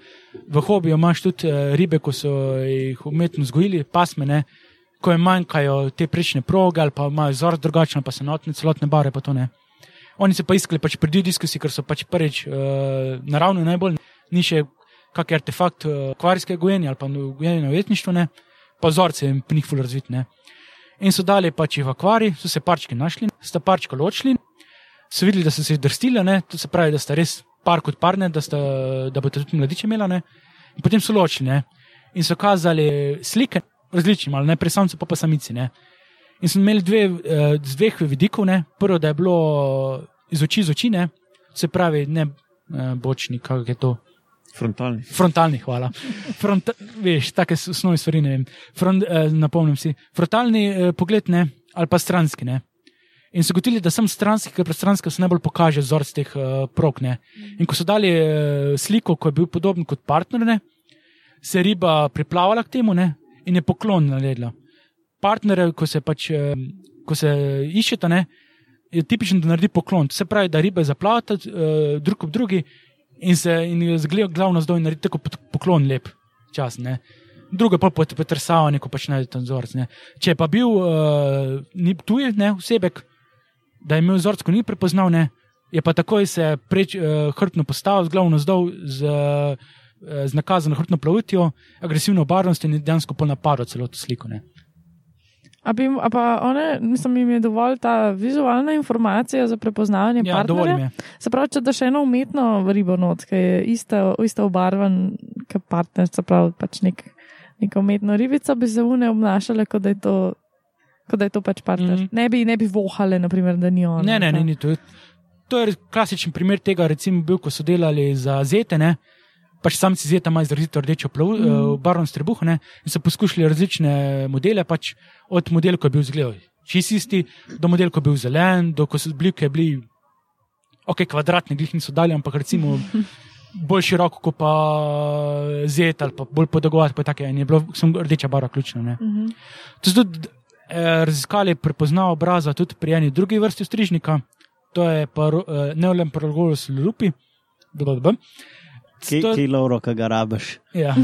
v hobiju imaš tudi eh, ribe, ko so jih umetno vzgojili, pasme, ne? ko jim manjkajo te prečne proge ali pa imajo vzor drugačen, pa se notne celotne bare, pa to ne. Oni so pa iskali pač pri divji diskusi, ker so pač prvič eh, naravno najbolj, ni še kak artefakt eh, kvarijskega gojenja ali pa gojenja na ujetništvu, ne? pa vzorce jim pri njih ful razvitne. In so dali pač v akvarij, so se parčki našli, sta parčka ločili, so videli, da so se drstile, ne? to se pravi, da sta res par kot parne, da, sta, da bodo tudi mladiče imela. Ne? In potem so ločili ne? in so kazali slike, različne, ali najprej samci, pa pa samici. Ne? In so imeli dve, eh, z dveh vidikov, ne? prvo, da je bilo iz oči z oči, ne? se pravi, ne eh, bočni, kako je to. Frontalni. Frontalni, hvala. Front, veš, take osnovne stvari, ne vem. Front, eh, napomnim si. Frontalni eh, pogled, ne, ali pa stranski, ne. In so gotili, da sem stranski, ker prostranska se najbolj pokaže vzorc teh uh, prog. Ne. In ko so dali uh, sliko, ko je bil podoben kot partner, ne, se je riba priplavala k temu ne, in je poklon naredila. Partnere, ko se pač, uh, ko se iščeta, ne, je tipično, da naredi poklon. To se pravi, da ribe zaplavata uh, drug ob drugi in se in zgleda glavno zdaj in naredi tako poklon lep čas. Ne. Drugo pa pot- potrsavanje, ko pač najde tam vzorec. Ne. Če je pa bil uh, ni tuj, ne, osebek, da je imel vzorec, ko ni prepoznal, ne, je pa takoj se preč, uh, hrbtno postavil, z glavno zdol, z, uh, z nakazano hrbtno plavutjo, agresivno barvnostjo in je dejansko pol napadlo celotno sliko. Ne. A, bi, a pa one, mislim, jim je dovolj ta vizualna informacija za prepoznavanje Ja, partnerja. Se pravi, če daš eno umetno ribo not, ki je ista, ista obarvan kot partner, se pravi, pač nek, neka umetna ribica, bi se une obnašale, kot da je to, kot da je to pač partner. Mm. -hmm. Ne bi, ne bi vohale, naprimer, da ni on. Ne, ne, ne, ni to. To je klasičen primer tega, recimo, bil, ko so delali za zete. Ne? Pač samci zeta imajo izrazito rdečo plav, mm. uh, barvno strebuh ne? in so poskušali različne modele, pač od modela, ko je bil zgled čist isti, do modela, ko je bil zelen, do ko so bili, ki je bili, ok, kvadratni, glih niso dali, ampak recimo bolj široko, kot pa zet ali pa bolj podolgovat, pa tako je, in je bilo, sem rdeča barva ključna. Ne? Mm -hmm. To so tudi eh, raziskali prepoznavo obraza tudi pri eni drugi vrsti strižnika, to je pa eh, Neolem Paragolus lupi. blablabla. Kaj, To- kaj Lauro, kaj ga rabiš? Ja.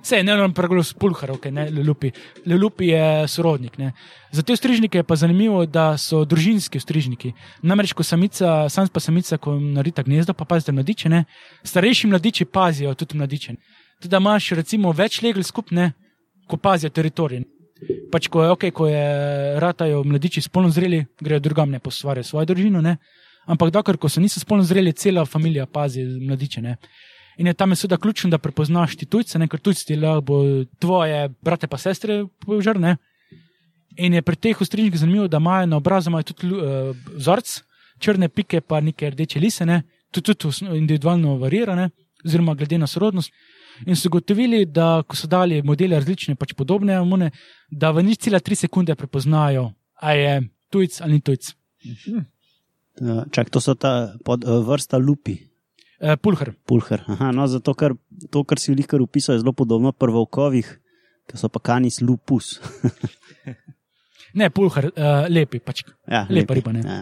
Vse je Neolem Paragolus pulhar, okay, ne lupi. Lupi je sorodnik. Ne. Za te strižnike je pa zanimivo, da so družinski strižniki. Namreč, ko samica, sam pa samica, ko narita gnezdo, pa pazite mladiče, ne, starejši mladiči pazijo tudi mladiče. Tudi da imaš recimo več legel skupne, ko pazijo teritorij. Pač ko je, okay, ko je ratajo mladiči spolno zreli, grejo drugam, ne postvarijo svojo družino, ne. Ampak dokler, so niso spolno zreli, cela familija pazi mladiče. Ne. In je tam je seveda ključno, da prepoznaš ti tujce, ne, ker tujci ti lahko tvoje brate pa sestre požrne. In je pri teh ostrižnikih zanimivo, da imajo na obrazu imajo tudi uh, vzorc, črne pike, pa neke rdeče lisene, tudi, tudi individualno varirane, oziroma glede na sorodnost. In so gotovili, da ko so dali modele različne, pač podobne amune, da v nič cela tri sekunde prepoznajo, a je tujc ali ni tujc. Uh, čak, to so ta pod, uh, vrsta lupi. Uh, pulher. Pulher. Aha, no, zato, ker to, kar si veliko opisal, je zelo podobno prvovkovih, ki so pa kanis lupus. Ne, pulher, uh, lepi pač. ja, Lepa riba, ne. Ja.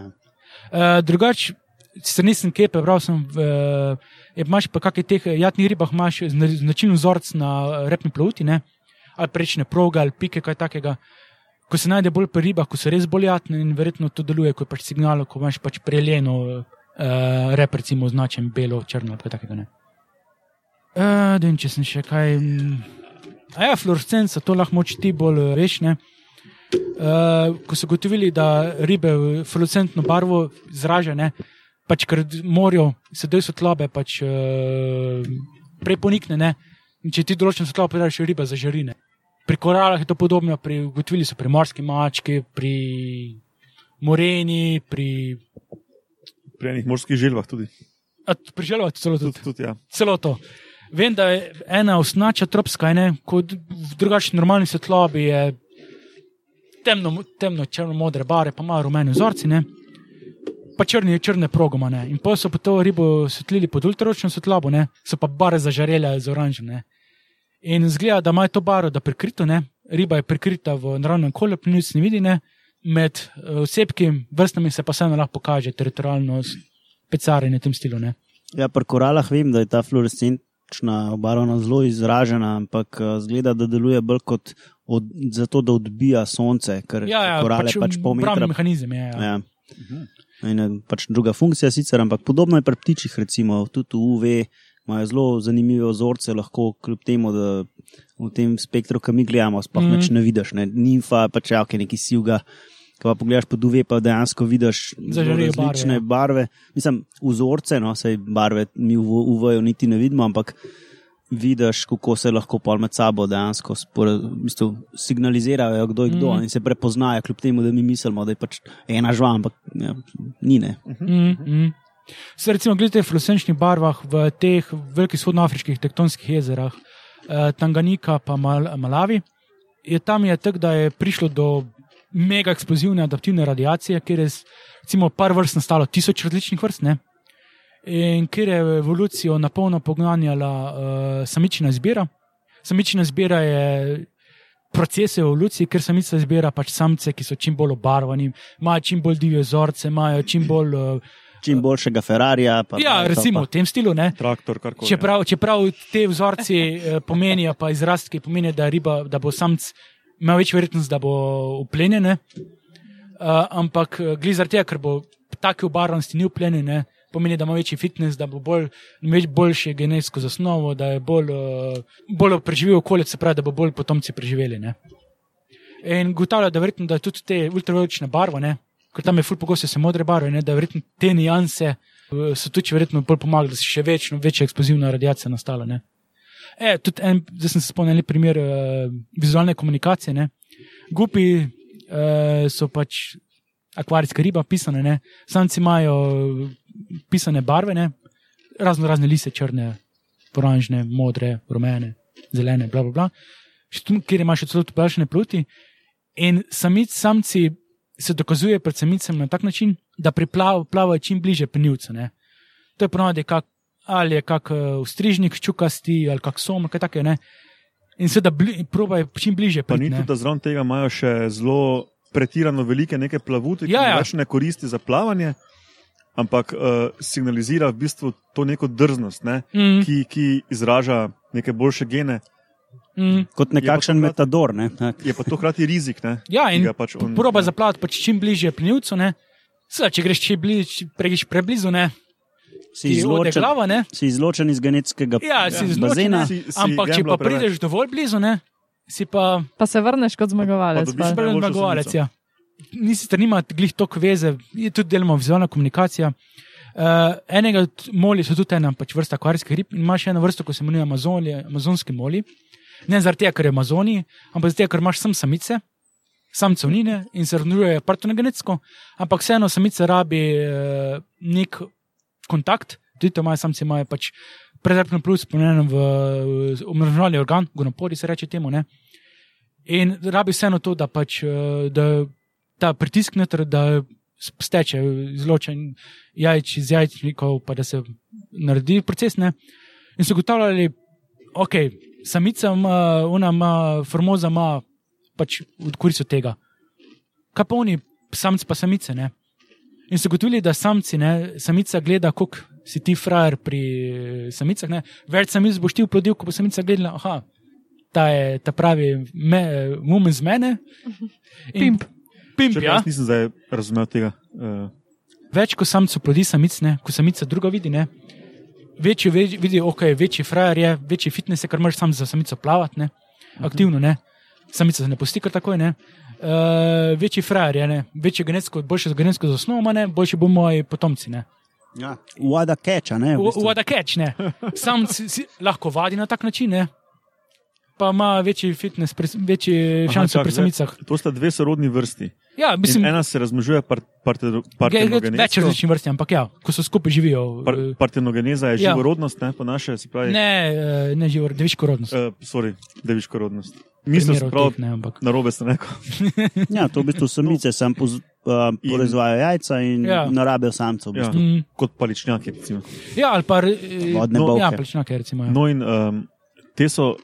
Uh, drugač, sicer nisem kepe, prav sem. V, uh, imaš pa kakšne teh jatnih ribah, imaš zna- značilen vzorec na repni plovti, ne? ali prečne proge ali pike, kaj takega. Ko se najde bolj pri ribah, ko so res bolj jatne in verjetno to deluje kot pač signal, ko imaš pač preljeno uh, rep, recimo označen belo, črno ali kaj takega. Ne? Uh, Dem, če sem še kaj. mm, A ja, fluorescenca, to lahko moč ti bolj eh, veš. Ne? Uh, ko so gotovili, da ribe fluorescentno barvo izražene, pač ker morajo sedaj svetlobe, pač uh, prej ponikne. Ne? In če ti določen svetlobo podaš, riba zažarine. Pri koralah je to podobno, pri, ugotovili so pri morski mački, pri moreni, pri, Pri enih morskih želvah tudi. a, pri želvah celo tudi. Tudi, tudi ja. celo to. Vem, da je ena osnača tropska, ne, kot v drugačni normalni svetlobi je temno, temno črno modre bare, pa malo rumene vzorci, ne. pa črni, črne progomane. In pa so pa to ribo svetlili pod ultraročno svetlobo, ne, so pa bare zažarele z oranžem. Ne. In zgleda, da ima to baro, da je prikrito, ne. riba je prikrita v naravnem okolju, plenic ne vidi, ne. med eh, osebki vrstami se pa vseeno lahko pokaže teritorijalno pecarjenje v tem stilu. Ne. Ja, pri koralah vem, da je ta fluorescenčna obarvana zelo izražena, ampak eh, zgleda, da deluje bolj kot od, zato, da odbija sonce, ker Ja, ja, korale pač, pač pol metra. obrambni mehanizem je. Ja. Ja. In, eh, pač druga funkcija sicer, ampak podobno je pri ptičih, recimo tudi v UV. Imajo zelo zanimive vzorce, lahko kljub temu, da v tem spektru, ki mi gledamo, sploh mm. neč ne vidiš. Ne. Nimfa, pač ja, okay, neki sivga. Ko pa pogledaš pod UV, pa dejansko vidiš Zažarejo barve, različne ja. barve. Mislim, vzorce, no, sej barve mi v UV-ju niti ne vidimo, ampak vidiš, kako se lahko pol med sabo dejansko spore, v bistvu, signalizirajo, kdo je kdo mm. in se prepoznajo, kljub temu, da mi mislimo, da je pač ena žva, ampak ja, ni ne. Mm, mm. Se recimo, gledite v fluorescenčnih barvah v teh velikih vzhodnoafriških tektonskih jezerah, eh, Tanganika pa Mal Malavi, je tam je tako, da je prišlo do mega eksplozivne adaptivne radiacije, kjer je recimo par vrst nastalo, tisoč različnih vrst, ne? in kjer je evolucijo na polno pognanjala uh, samična izbira. Samična izbira je proces evolucije, ker samica izbira pač samce, ki so čim bolj obarvani, imajo čim bolj divje vzorce, imajo čim bolj. Uh, Čim boljšega Ferrarija. Pa ja, recimo pa. v tem stilu. Ne? Traktor, kar koli. Čeprav, čeprav te vzorci eh, pomenijo, pa izrastki pomenijo, da, riba, da bo samc imel več verjetnost, da bo uplenjen. ne. Uh, ampak glede zaradi tega, ker bo take obarvanosti ni uplenjen, ne, pomeni, da ima večji fitness, da bo bolj, več boljše genetsko zasnovo, da je bolj, uh, bolj preživel okolje, se pravi, da bo bolj potomci preživeli. Ne. In ugotavlja, da verjetno, da tudi te ultravioletne barve, ne, ker tam je ful pogosto se modre barve, ne, da verjetno te nijanse eh, so tudi verjetno bolj pomagali, da se še več, večja eksplozivna radiacija nastala. Ne. E, tudi en, zdaj sem se spomnil primer uh, vizualne komunikacije. Ne. Gupi uh, so pač akvarijska riba, pisane, ne. samci imajo pisane barve, ne. razno razne lise, črne, oranžne, modre, rumene, zelene, bla bla bla. Še tu, kjer imaš celo podaljšane pluti. In samic, samci se dokazuje pred samicem na tak način, da priplavajo plavajo čim bliže penjivcu. ne. To je ponovadi kak, ali je kak uh, strižnik čukasti ali kak som, kaj takega. ne. In seveda bli, probajo čim bliže Pa ni tudi, da zraven tega imajo še zelo pretirano velike neke plavuti, ki Ja, ja, več ne koristi za plavanje, ampak uh, signalizira v bistvu to neko drznost, ne, Mm, ki, ki izraža neke boljše gene. Mm. Kot nekakšen to metador. Ne? Je pa to hkrati rizik. Ne, Ja, in pač on- proba zaplavati pač čim bliže penjivcu. ne. Seveda, če greš čim bliže, pregiš preblizu, ne, Si izločen, glava, ne. si izločen iz genetskega Ja, Ja, izločen, bazena. Si- si ampak če pa prideš dovolj blizu, ne, si pa Pa se vrneš kot zmagovalec. Pa pa. zmagovalec. Ja. Nisi ter nima glih tok veze, je tudi deloma vizualna komunikacija. Uh, enega od moli so tudi ena pač vrsta akvarijskih rib in imaš eno vrsto, ko se imenuje Amazonije, amazonski moli. Ne zaradi tega, ker je v Amazoniji, ampak zaradi tega, ker imaš sem samice, samcev nine in se razmnožujejo partogenetsko, ampak vseeno samice rabi uh, nek kontakt, tudi to imajo samci, imajo pač prezrpno plus, pomenjeno v omrežnjalni organ, gonopodi se reče temu. Ne? In rabi vseeno to, da pač eh, da ta pritisk noter, da steče, izločen jajč iz jajčnikov, pa da se naredi proces. Ne? In so ugotavljali, ok, samica ima, ona ima, formoza ima pač od korist od tega. Kaj pa oni, samci pa samice, ne? In so gotovili, da samci, ne, samica gleda, koliko si ti frajer pri samicah, ne? več samic boš ti uplodil, ko bo samica gledala, aha, ta je ta pravi me, mumen z mene. In- Pimp. Pimp, Če ja. jaz nisem zdaj razumel tega. Uh, Več kot samc plodi samic, ne, ko samica druga vidi, ne. Večji več, vidi, ok, večji frajer je, večji fitness je, ker moraš sam za samico plavati, ne. Aktivno, ne. Samica se ne pusti kar takoj, ne. Uh, večji frajer je, ne. Večji genetsko, boljše genetsko zasnovo ima, ne, boljši bomo moji potomci, ne. Ja. Wada catch, a ne? v bistvu. Voda keč, ne. Sam si, si lahko vadi na tak način, ne. Pa ima večji fitness, pri, večji šanse pri samicah. To sta dve sorodni vrsti. Ja, Mislim, mislim, ena se razmnožuje par, ge- ge- več različnih vrst, ampak ja, ko so skupaj živijo. Par, eh, partenogeneza je Ja. živorodnost, ne, po naše, se pravi. Ne, eh, ne živo, deviško rodnost. Uh, sorry, deviško rodnost. Mislim, Primerov prav, teh ne, ampak. na robe ste rekel. Ja, to v bistvu samice sam poz, uh, In- proizvajajo jajca in Ja. ja. narabijo samcev. V Ja. bistvu. Mm, Kot paličnjaki. Recimo. ja, ali pa Vodne no, bolhe. ja, plečnake, recimo. Ja. No, in um, te so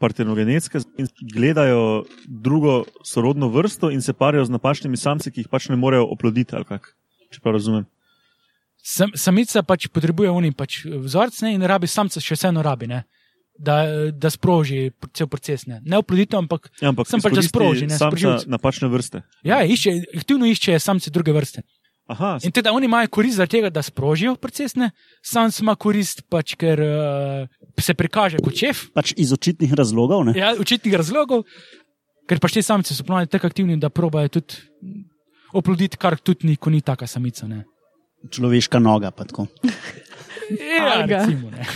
partenogenetske in gledajo drugo sorodno vrsto in se parijo z napačnimi samci, ki jih pač ne morejo oploditi. Če prav razumem. Sam, samica pač potrebuje oni pač vzorc ne, in rabi samca še vseeno rabi, ne, da, da sproži cel proces. Ne, ne oploditev, ampak Ja, ampak Sem pač, da sproži, ne, samca napačne vrste. ja, išče, aktivno išče samce druge vrste. Aha, In teda oni imajo korist zaradi tega, da sprožijo proces, ne, sam ima korist pač, ker uh, se prikaže kot šef. Pač iz očitnih razlogov. Ne? Ja, očitnih razlogov, ker pač te samice so ponovadi tako aktivni, da probajo tudi oploditi, kar tudi ni, ko ni taka samica. Ne. Človeška noga. pa tako. Ja, recimo, ne.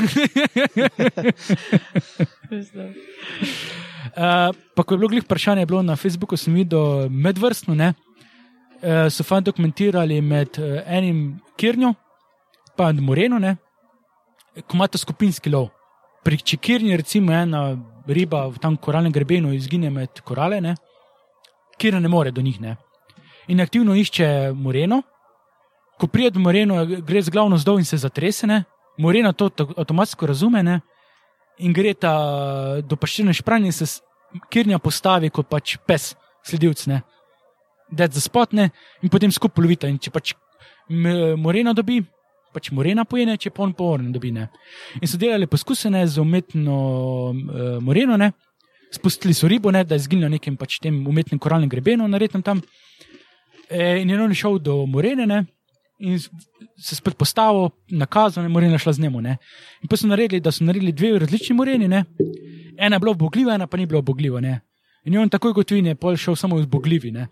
Uh, pa ko je bilo glih vprašanje, je bilo na Facebooku, sem videl medvrstno, ne, uh, so fajn dokumentirali med uh, enim kirnjo, pa moreno, ne, ko imate skupinski lov. Pri čekirni, recimo, ena riba v tam koralnem grebenu izgine med korale, ne, kjer ne more do njih. Ne. In aktivno išče moreno, ko pride do moreno, gre z glavno zdol in se zatrese, ne. morena to avtomatsko razume ne. in gre ta do paščirne špranje in se kirnja postavi kot pač pes, sledilc, ne. Dead za spotne in potem skupaj lovita. In če pač m- morena dobi, pač morena pojene, če pa on pa orne dobi. Ne. In so delali poskuse ne, z umetno uh, moreno, ne. spustili so ribo, ne, da je zginila nekem pač tem umetnem koralnem grebenu, narednem tam. E, in je on šel do morene ne, in se spet postavil, nakazal, in morena šla z. Ne. In pa so naredili, da so naredili dve različni moreni, ne. ena je bila obogljiva, ena pa ni bila obogljiva. Ne. In je on takoj kot vin je pol šel samo v obogljivi. Ne.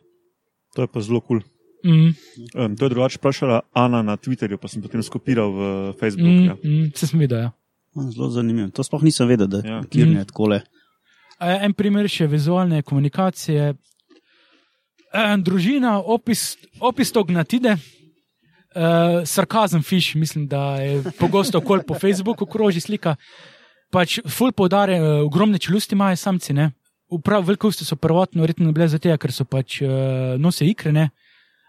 To je pa zelo kul. Cool. Mm, Um, to je drugače vprašala Ana na Twitterju, pa sem potem skopiral v Facebook. mm, Ja. mm, se sem videl. Ja. Zelo zanimivo. To sploh nisem vedel, da Ja. ja. kirne Mhm. tako le. E, En primer še vizualne komunikacije. E, družina, opis, opis tognatide, e, sarkazem fiš, mislim, da je pogosto okoli po Facebooku kroži slika. Pač ful poudare, ogromne čelusti imajo samci, ne. Prav velikosti so prvotno verjetno bile zato, ker so pač e, nose ikrene,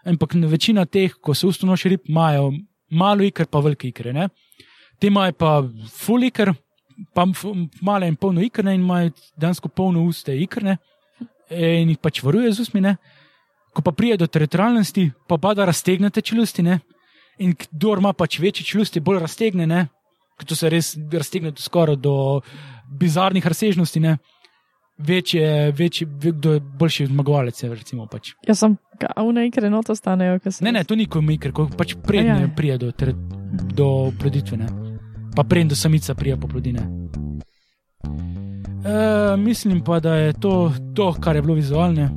ampak večina teh, ko se usto noši rib, imajo malo ikr, pa velike ikre, ne. Te imajo pa ful ikr, pa male in polno ikrne in imajo dejansko polno uste ikrne in jih pač varuje z usmi. Ne? Ko pa pride do teritorijalnosti, pa bada raztegnete čelusti. Ne? In kdo ima pač večje čelusti, bolj raztegne, ne? ker to se res raztegne skoraj do bizarnih razsežnosti. Ne? Večje, večji, ve- kdo je boljši zmagovalec. Recimo, pač. Jaz sem, a v nekaj enoto stanejo. Ne, ne, to ni kot mikro, ko pač prednje Ajaj. pride do, ter, do ploditve, ne. pa prednje do samica prije po plodine. E, mislim pa, da je to, to, kar je bilo vizualne.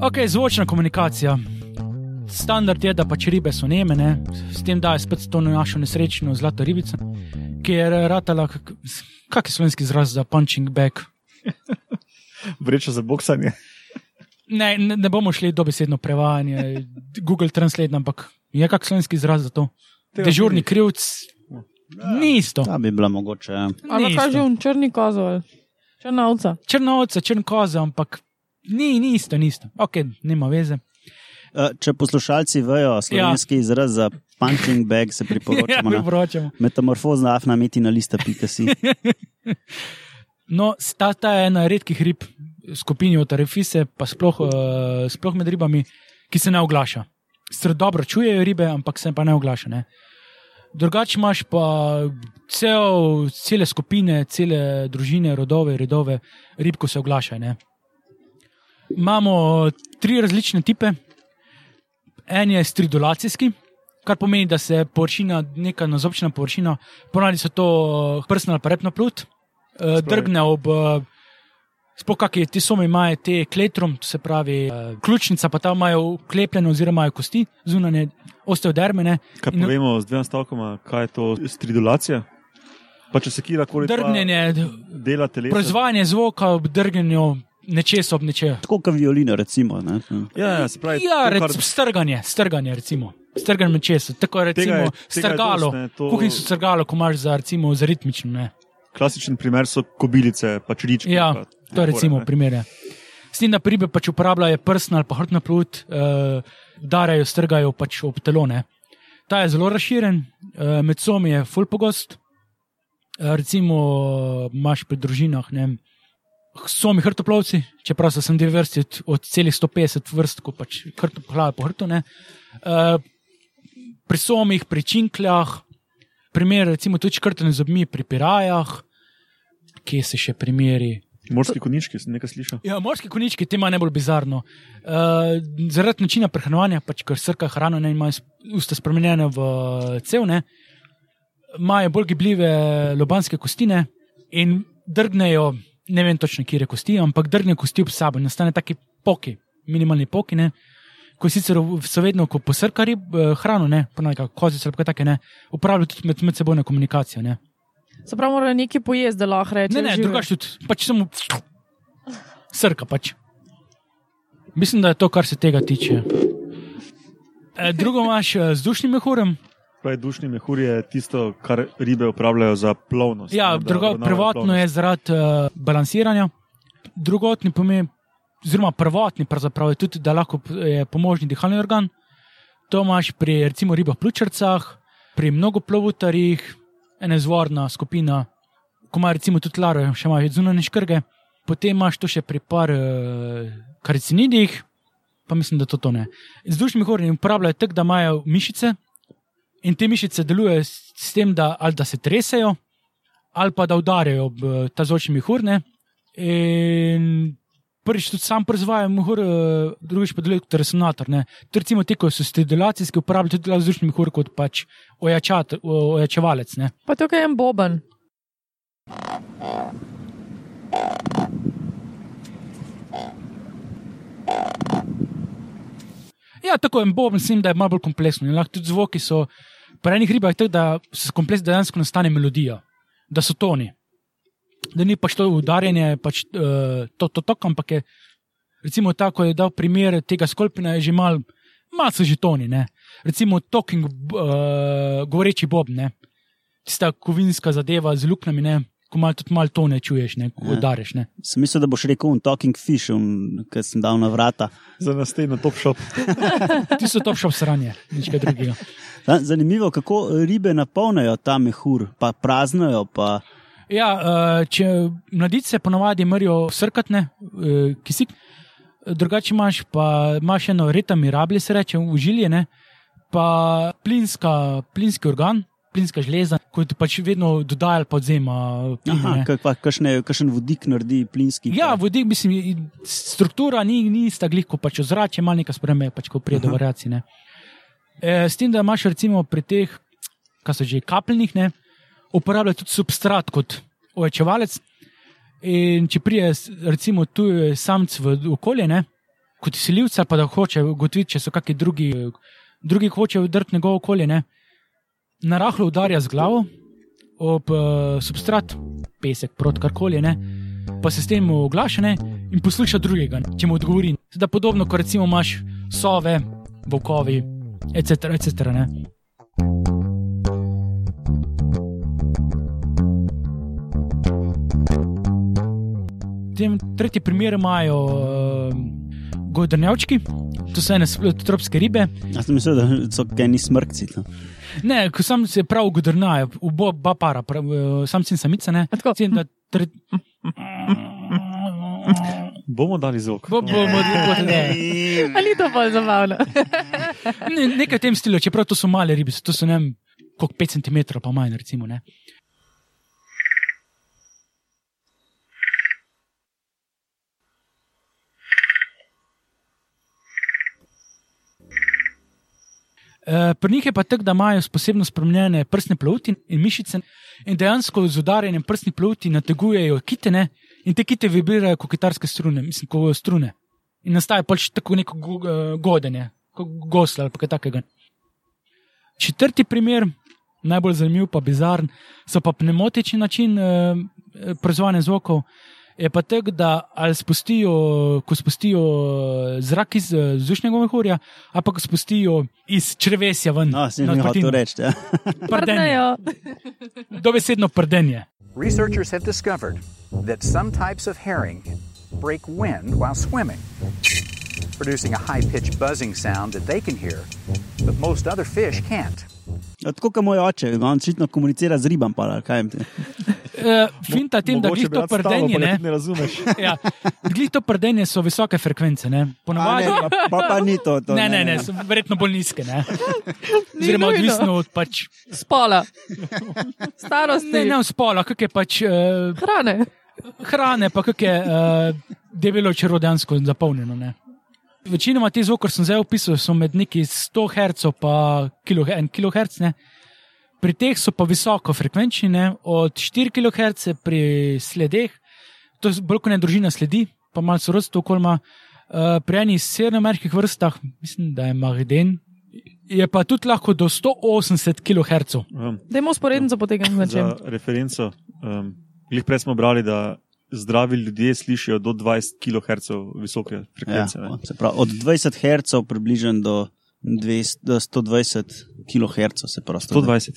Ok, zvočna komunikacija. Standard je, da pač ribe so neme, ne? s tem da je spet to našo nesrečno zlato ribico, ki je ratala, kak, kak je slovenski izraz za punching back. Vreča za boksanje. Ne, ne, ne bomo šli dobesedno prevajanje, Google Translate, ampak je kak slovenski izraz za to. Dežurni ni. krivc. Ni isto. Ta bi bila mogoče. ja. Ali Ni kaže isto. v črni kozol. Črnovca. Črnovca, črnkoza, ampak ni, ni isto, ni isto. Ok, nima veze. Uh, če poslušalci vejo slovenski ja. izraz za punching bag, se Ja, priporočamo na priporočamo. metamorfozna afna metina lista pika si. No, sta ta je ena redkih rib skupini od Arefise, pa sploh, uh, sploh med ribami, ki se ne oglaša. Sicer dobro čujejo ribe, ampak se pa ne oglaša. Ne? Drugače imaš pa cel, cele skupine, cele družine, rodove, redove rib, ko se oglašajo. Imamo tri različne type. En je stridulacijski, kar pomeni, da se površina, neka nazobčna površina, ponavadi so to prsna ali repna plut, eh, drgne ob. eh, Sploh kakšne te somi imajo te kletrum, se pravi eh, ključnica, pa tam imajo uklepljene oziroma imajo kosti zunanje, osteodermene. Kaj In- povemo z dvema stavkoma, kaj je to stridulacija? Pa če se kjerkoli Drgnjenje, dela telesa. proizvajanje zvoka ob drgnjenju nečesa ob nečem. Tako kot violina, recimo. Ne? Ja, ja, se pravi, Ja, to, kar- rec, strganje, strganje, recimo. Strganje nečesa. Tako Tega recimo je- tega je strgalo, dosti, ne, to- kuhinjsko strgalo, ko imaš za, recimo, za ritmično. Ne. klasičen primer so kobilice, pač ričke. Ja, pa to je recimo primer. S tem, da ribe pač uporabljajo prsna ali pa hrbtna plut, uh, darajo, strgajo pač ob telo. Ne. Ta je zelo razširjen, uh, med somi je full pogost. Uh, recimo imaš pri družinah, ne vem, somi hrtoplovci, čeprav so sem dve vrsti od, od celih 150 vrst, ko pač hrto pohlava po hrtu. ne. Uh, pri somih, pri činkljah, primer recimo tudi škrtene zobmi pri pirajah, kje se še primeri. Morski konički, nekaj slišal. Ja, morski konički, te imajo najbolj bizarno. Uh, zaradi načina prehranevanja, pač, ker srka hrano ne imajo usta spremenjene v cevne, imajo bolj gibljive lobanske kostine in drgnejo, ne vem točno, kje je kosti, ampak drgnejo kosti ob sabo in nastane taki poki, minimalni poki. Ne? Ko sicer so vedno, ko posrka rib, eh, hrano, ne, ponavadi kozice ali kaj take, ne, uporabljajo tudi med, med sebojno komunikacijo. Ne, Se pravi, morajo nekaj pojesti, da lahko reče. ne, ne drugače tudi, pač samo srka pač. Mislim, da je to, kar se tega tiče. E, drugo imaš eh, z dušnim mehurjem. Pravi, dušni mehur je tisto, kar ribe uporabljajo za plovnost. Ja, da drugo, prvotno plovnost. je zaradi uh, balansiranja, drugotni pomeni, oziroma prvotni je tudi, da lahko p- je pomožni dihalni organ. To imaš pri recimo ribah pljučarcah, pri mnogoplovutarjih, ena izvorna skupina, ko ima recimo tudi laro, še imaš zunanje škrge, potem imaš to še pri par uh, karicinidih, pa mislim, da to, to ne. Z dušnimi hornimi uporabljajo tako, da imajo mišice in te mišice delujejo s, tem, da, ali da se tresejo, ali pa da udarjajo ob eh, ta zvočni mehur. prvič tudi sam proizvaja mehur, eh, drugič pa deluje kot resonator. recimo te, ko so stridulacijski, uporabljajo tudi vzdušni mehur kot pač ojačat, ojačevalec. Ne. Pa tukaj je en boben. Ja, tako je bob, mislim, da je malo bolj kompleksno. In lahko tudi zvoki so, pri enih ribah, tako da so kompleksni, da dejansko nastane melodija, da so toni. Da ni pač to udarjanje, pač uh, to, to, to, ampak je, recimo, tako je dal primer tega skolpina, je že mal, malo so že toni. Ne? Recimo, talking, uh, govoreči bob, ne. Tista kovinska zadeva z luknjami. Ko malo tudi malo tone čuješ, ne, ko Ja. udariš. Ne. Sem mislil, da boš rekel un talking fish, ki sem dal na vrata. Za nas te na top shop. Ti so to šel sranje, nič kaj drugega. Ja, Zanimivo, kako ribe napolnijo ta mehur, pa praznijo. Pa... Ja, eh, če mladice ponovadi mrijo srkatne, eh, kisik, drugače imaš pa imaš eno reta mirabli, se reče, užiljene, pa plinska, plinski organ, plinska žleza, kot pač vedno dodajali podzema. Aha, kakšen vodik naredi plinski. Ja, vodik, mislim, struktura ni, ni ista glih, ko pač ozračje, malo nekaj spreme, pač ko pride do variacij. ne. E, s tem, da imaš recimo pri teh, kar so že kapljenih, ne, uporablja tudi substrat kot ojačevalec. In če prije, recimo, tu je samc v okolje, ne, kot silivca, pa da hoče ugotoviti, če so kakšni drugi, drugi hoče vdrti njegovo okolje, ne, narahlo udarja z glavo ob uh, substrat, pesek, prot karkoli, ne, pa se s tem oglaša ne, in posluša drugega, če mu odgovori. Da podobno, kot recimo imaš sove, volkovi, etc. etc. ne. tem tretji primer imajo uh, godrnjavčki, to so ene tropske ribe. Jaz sem mislil, da so geni smrkci. no. Ne, ko sam se prav godrnajo, oba oba para, prav, eh, samci in samica. Ne, tako? Tem, da tre... Bomo dali zvok. bo, bo, bo, bo, ne. Ali to bolj zabavno? Ne, nekaj v tem stilu, čeprav to so male ribice, to so ne vem, koliko 5 cm pa manj, recimo. Ne. Pri njih je pa tako, da imajo posebno spremenjene prsne plovti in mišice, in dejansko z udarjanjem prsnih plovti nategujejo kitene, in te kite vibrirajo kot kitarske strune, mislim, kot strune. In nastaja pač tako neko eh, godenje, kot gosla ali kaj takega. Četrti primer, najbolj zanimiv, pa bizaren, so pa pneumotični način eh, eh, proizvajanja zvokov. Je pa tako, da ali spustijo, ko spustijo eh, zrak iz eh, vzdušnega mehurja, ali pa ko spustijo iz črvesja ven. No, sem jim hotel reči. Ja. Prdenje. Prdnejo. Dobesedno prdenje. Researchers have discovered that some types of herring break wind while swimming, producing a high pitched buzzing sound that they can hear, but most other fish can't. Ja, Tako kot moj oče, on očitno komunicira z ribam. Pa. Uh, finta tem, da glih to prdenje, ne, ne razumeš. ja, glih to prdenje so visoke frekvence. Ne. A Ponavadi, ne, pa, pa, pa ni to. to ne, ne, ne, so verjetno bolj nizke. Ne. Oziroma, odvisno od pač, Spola, starosti, ne, ne od spola, kak je pač uh, hrane. hrane, pa kak je uh, debelo črvo dejansko zapolnjeno. Ne. Večinoma te zvoke, ki sem zdaj opisal, so med neki 100 Hz in 1 kHz. Ne. Pri teh so pa visoko frekvenčni, ne, od 4 kHz pri sledeh, to je bolj kot ne družina sledi, pa malo sorodstvo okolma. Uh, pri eni severnoameriških vrstah, mislim, da je Magden, je pa tudi lahko do 180 kHz. Um, Dajmo sporednico potegniti z nečem. za referenco, um, prej smo brali, da zdravi ljudje slišijo do 20 kHz visoke Ja, frekvence. ne. se pravi, od 20 Hz približno do, 200, do 120 kHz se prosto. 120.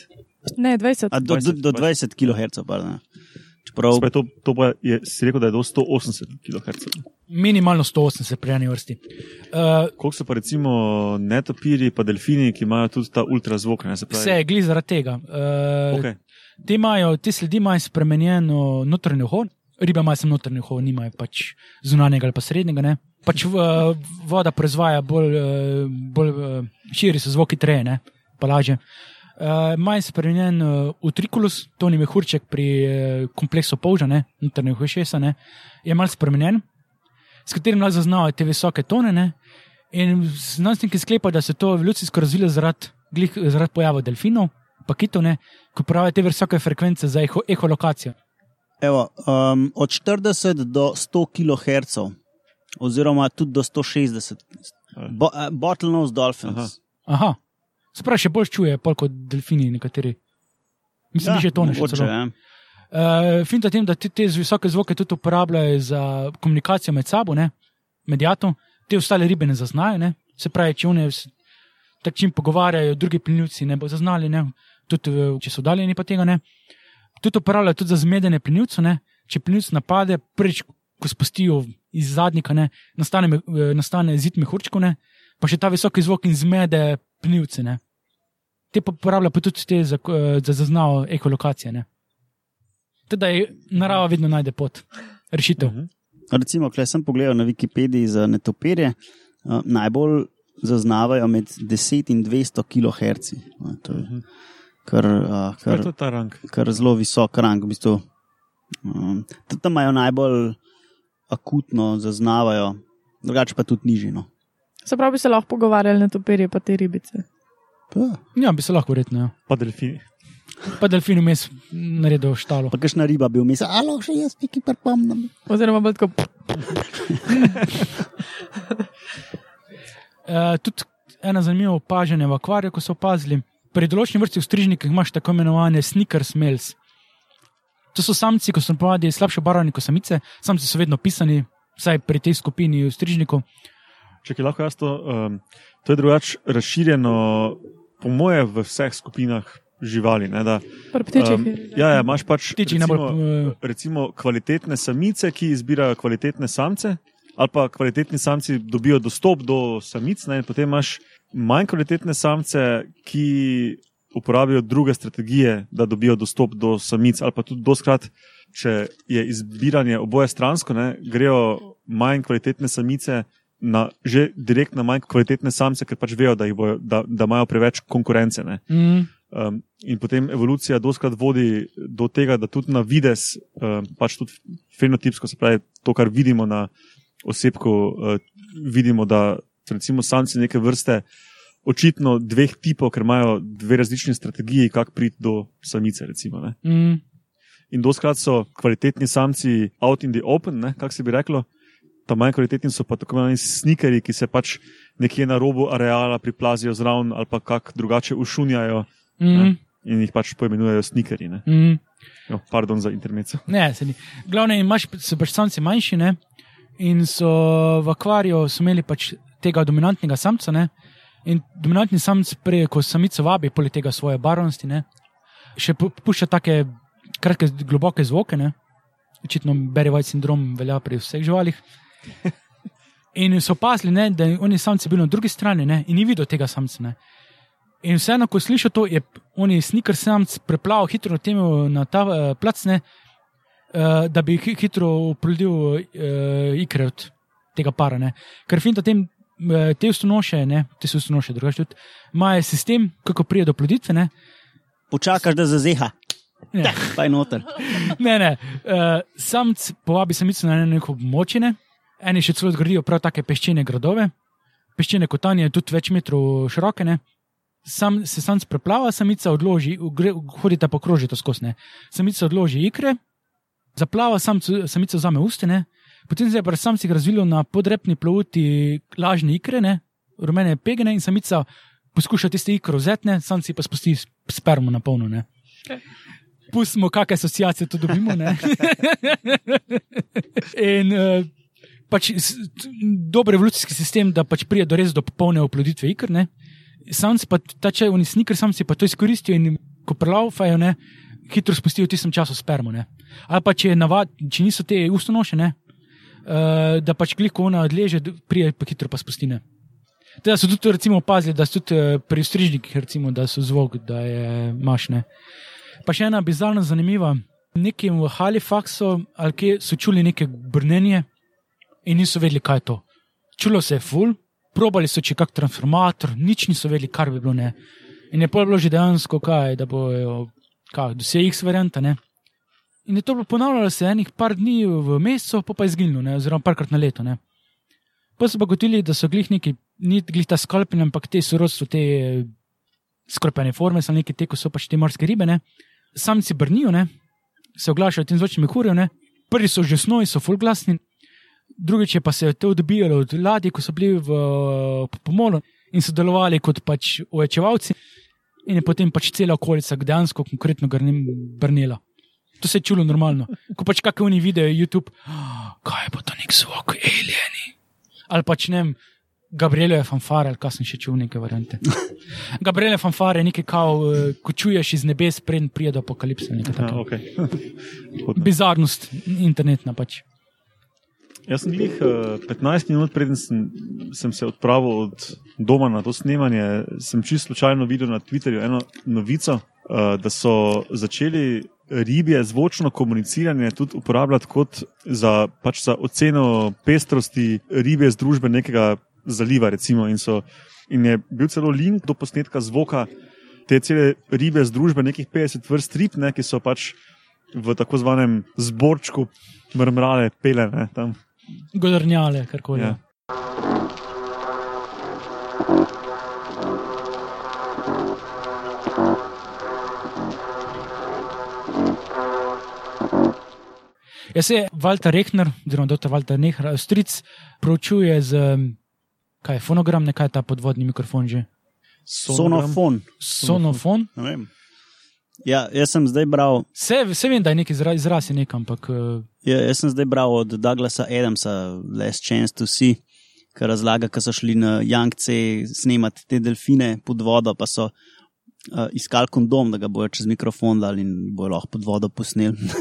Ne, 20. A, do, do, 20, do 20 kHz. Pardon. Čeprav, Spaj to, to pa je, si rekel, da je do 180 kHz. Minimalno 180 pri eni vrsti. Uh, Koliko so pa recimo netopiri, pa delfini, ki imajo tudi ta ultrazvok? Ne, se pravi, Vse je glih zaradi tega. Uh, Okay. te, imajo, te sledi imajo spremenjeno notranje uho, ribe imajo samo notranje uho, nimajo pač zunanjega ali pa srednjega. Ne? Pač uh, voda proizvaja bolj, uh, bolj uh, širi se zvoki trene, pa lažje. Uh, Maj spremenjen uh, utrikulus, to ni mehurček pri uh, kompleksu polža, ne, notranje ušesa, ne, je mal spremenjen, s katerim lahko zaznavajo te visoke tone. Ne, in znanstveniki sklepajo, da se to evolucijsko razvilo zaradi, glih, zaradi pojava delfinov, pa kitov, ne, ko pravijo te visoke frekvence za eho, eholokacijo. Evo, um, od 40 do 100 kHz, oziroma tudi do 160. Bo, uh, bottlenose dolphins. Aha. Aha, se pravi, še bolj čuje, pol kot delfini nekateri. Mislim, da že tone še mogoče, celo. ja. Uh, Finta tem, da te, te visoke zvoke tudi uporabljajo za komunikacijo med sabo, ne, medijatom, te ostale ribe ne zaznajo. Ne. Se pravi, če one tako čim pogovarjajo, drugi plenilci ne bo zaznali, ne. tudi eh, če so daljni pa tega ne. Tudi uporabljajo tudi za zmedenje plenilcev, ne. če plenilc napade, prvič, ko spustijo iz zadnjika, ne, nastane, eh, nastane zid mehurčkov, ne, pa še ta visoki zvok in zmede plenilce. Ne. Te pa uporabljajo pa tudi te za, eh, za zaznavo ekolokacije. Ne. Teda je narava vedno najde pot, rešitev. Mhm. Recimo, kaj sem pogledal na Wikipediji za netopirje, uh, najbolj zaznavajo med 10 in 200 kHz. Uh, to je uh, Kaj je kar, to ta rang? kar zelo visok rang. V bistvu. um, tam imajo najbolj akutno zaznavajo, drugače pa tudi nižino. Se pravi, bi se lahko pogovarjali na topirje pa te ribice. Pa, Ja, bi se lahko verjetno. Ja. Pa delfini. Pa delfin vmes naredil štalo. pa kakšna riba bi vmes, ali še jaz nekaj pripomnim. Oziroma, bolj tako. Uh, tudi ena zanimiva opažanja v akvariju, ko so opazili. Pri določenih vrstah strižnikov imaš tako imenovane sneakers males. To so samci, ko so ponavadi slabše barvani kot samice, samci so vedno pisani, vsaj pri tej skupini strižnikov. Če ki lahko jaz to, um, to je drugače razširjeno, po moje, v vseh skupinah živali. Ne, da, ptičih um, je- ja, ja, imaš pač Ptiči recimo, najbolj, eh, recimo kvalitetne samice, ki izbirajo kvalitetne samce, ali pa kvalitetni samci dobijo dostop do samic, ne, in potem imaš manj kvalitetne samce, ki uporabijo druge strategije, da dobijo dostop do samic, ali pa tudi doskrat, če je izbiranje oboje stransko, ne, grejo manj kvalitetne samice. Na, že direkt na manj kvalitetne samce, ker pač vejo, da, bojo, da, da imajo preveč konkurence. Ne. Mm, Um, in potem evolucija doskrat vodi do tega, da tudi na vides, um, pač tudi fenotipsko, se pravi, to, kar vidimo na osebku, uh, vidimo, da recimo samci neke vrste očitno dveh tipov, ker imajo dve različni strategiji, kako priti do samice. Recimo, ne. mm, in doskrat so kvalitetni samci out in the open, ne, kako se bi reklo. Ta manj kvalitetni so pa tako imenovani snikeri, ki se pač nekje na robu areala priplazijo zraven ali pa kako drugače ušunjajo mm, in jih pač poimenujejo snikeri. Ne? mm. No, pardon za intermezzo. Ne, se ni. Glavno imaš, so pač samci manjši, ne? In so v akvariju so imeli pač tega dominantnega samca. Ne? In dominantni samc, prej, ko samico vabi, poleg tega svoje barvnosti, ne? še pu- pušča take kratke, globoke zvoke. Ne? Očitno Berry sindrom velja pri vseh živalih. In so opazili, ne, da oni samci bili na drugi strani ne, in ni videl tega samca. Ne. In vseeno, ko slišiš to, je oni sniker samc preplaval hitro temu na ta uh, plac, ne, da bi hi- hitro uplodil uh, ikre od tega para. Ne. Ker fin, da tem, uh, te ustonoše, ne, te so ustonoše, drugače tudi, imajo sistem, kako prije do ploditve. Ne. Počakaš, da zazeha. Ja, pa je noter. Ne, ne. Uh, samc povabi samico na neko območje, ne. eni še celo zgradijo prav take peščene gradove, peščene kotanje, tudi več metrov široke. Ne. Sam se samc preplava, samica odloži, gre, hodite pa krožite skozi. Samica odloži ikre, zaplava, samc, samica vzame ustene, potem se je pa samci razvilo na podrepni plavuti lažne ikre, ne, rumene pegene in samica poskuša tiste ikre vzeti, ne, samci pa spusti spermo na polno. Ne. Pustimo, kakšne asociacije tu dobimo. in uh, pač dober evolucijski sistem, da pač pride do res do popolne oploditve ikr. Ne. Samci pa ta če oni snikr, samci pa to izkoristijo in ko prelaufajo, ne, hitro spustijo v tistem času spermo. Ne. Ali pa če, navad, če niso te ustonošene, uh, da pač kliko ona odleže, prije pa hitro pa spustine. Da so tudi recimo, opazili, da so tudi eh, pri strižnikih, recimo, da so zvok, da je mašne. Pa še ena bizarna, zanimiva. Nekim v Halifaxu ali kje so čuli neke brnenje in niso vedeli, kaj je to. Čulo se je ful, probali so če kak transformator, nič niso vedeli, kar bi bilo ne. In je pol bilo že dejansko kaj, da bojo, kaj, dosej X varianta, ne. In je to bilo ponavljalo se enih par dni v mesecu, pa pa je izginilo, ne, oziroma parkrat na leto, ne. Pa so pa gotili, da so glih neki, ni glih ta skalpin, ampak te sorodstvo, te skorpene forme, so neki te, ko so pač te morske ribe, ne. Samci brnijo, ne, se oglašajo tem zvočnim mehurjem, ne. Prvi so že snovi, so full glasni, drugič je pa se to odbijalo od ladij, ko so bili v po pomolu in so delovali kot pač oječevalci, in je potem pač cela okolica dejansko konkretno brnela. To se je čulo normalno. Ko pač kakšne oni videjo, YouTube, "Ah, kaj je pa to nek zvok, alieni. Ali pač ne vem, Gabrielove fanfare, ali kaj sem še čul neke variante. Fanfare je nekaj, kao, eh, ko čuješ iz nebes, preden pride do apokalipse. takega. okay. Bizarnost internetna pač. Jaz sem jih uh, 15 minut, preden sem, sem se odpravil od doma na to snemanje, sem čisto slučajno videl na Twitterju eno novico, uh, da so začeli ribje zvočno komuniciranje tudi uporabljati kot za, pač za oceno pestrosti ribje združbe nekega zaliva. Recimo, in, so, in je bil celo link do posnetka zvoka te cele ribje združbe, nekih 50 vrst rib, ne, ki so pač v tako zvanem zborčku mrmrale, pele. Ne, tam. Godrnjale, karkoli. Ja. Ja. Jaz se Walter Rehner, oziroma dr. Walter Rehner, stric, proučuje z, kaj fonogram, ne kaj je ta podvodni mikrofon že. Sonofon. Sonofon. Vem. Ja, jaz sem zdaj bral, Vse, vse vem, da je neki izraz, izraz je nekam, ampak uh, ja, jaz sem zdaj bral od Douglasa Adamsa, Last Chance to See, ki razlaga, ko so šli na Yangtze snemati te delfine pod vodo, pa so uh, iskali kondom, da ga bojo čez mikrofon dali in bojo lahko pod vodo posneli.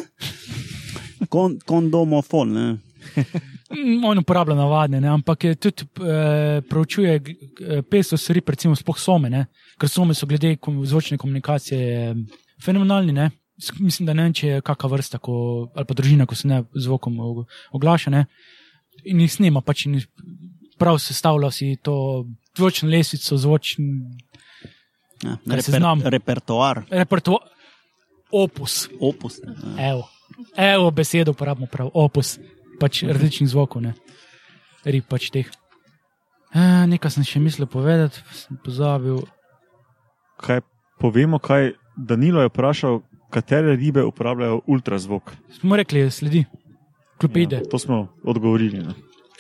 Kon, kondomofon, ne. On uporablja navadne, ne? ampak je tudi e, proučuje eh, pesto stvari, recimo spoh some, ne? ker some so glede kom, zvočne komunikacije eh, fenomenalni. Ne? Mislim, da ne vem, če je kakšna vrsta ko, ali pa družina, ko se ne zvokom og- oglaša ne? in jih snima, pač in jih prav sestavlja si to zvočno lesvico, zvočni Ja, znam? repertoar, repertoar, opus. opus. Ja. Evo, evo besedo uporabimo prav, opus, pač različnih zvokov, ne, rib pač teh. E, nekaj sem še mislil povedati, sem pozabil. Kaj povemo, kaj Danilo je vprašal, katere ribe uporabljajo ultrazvok. Smo rekli, sledi, klopide, Ja, to smo odgovorili. Ne.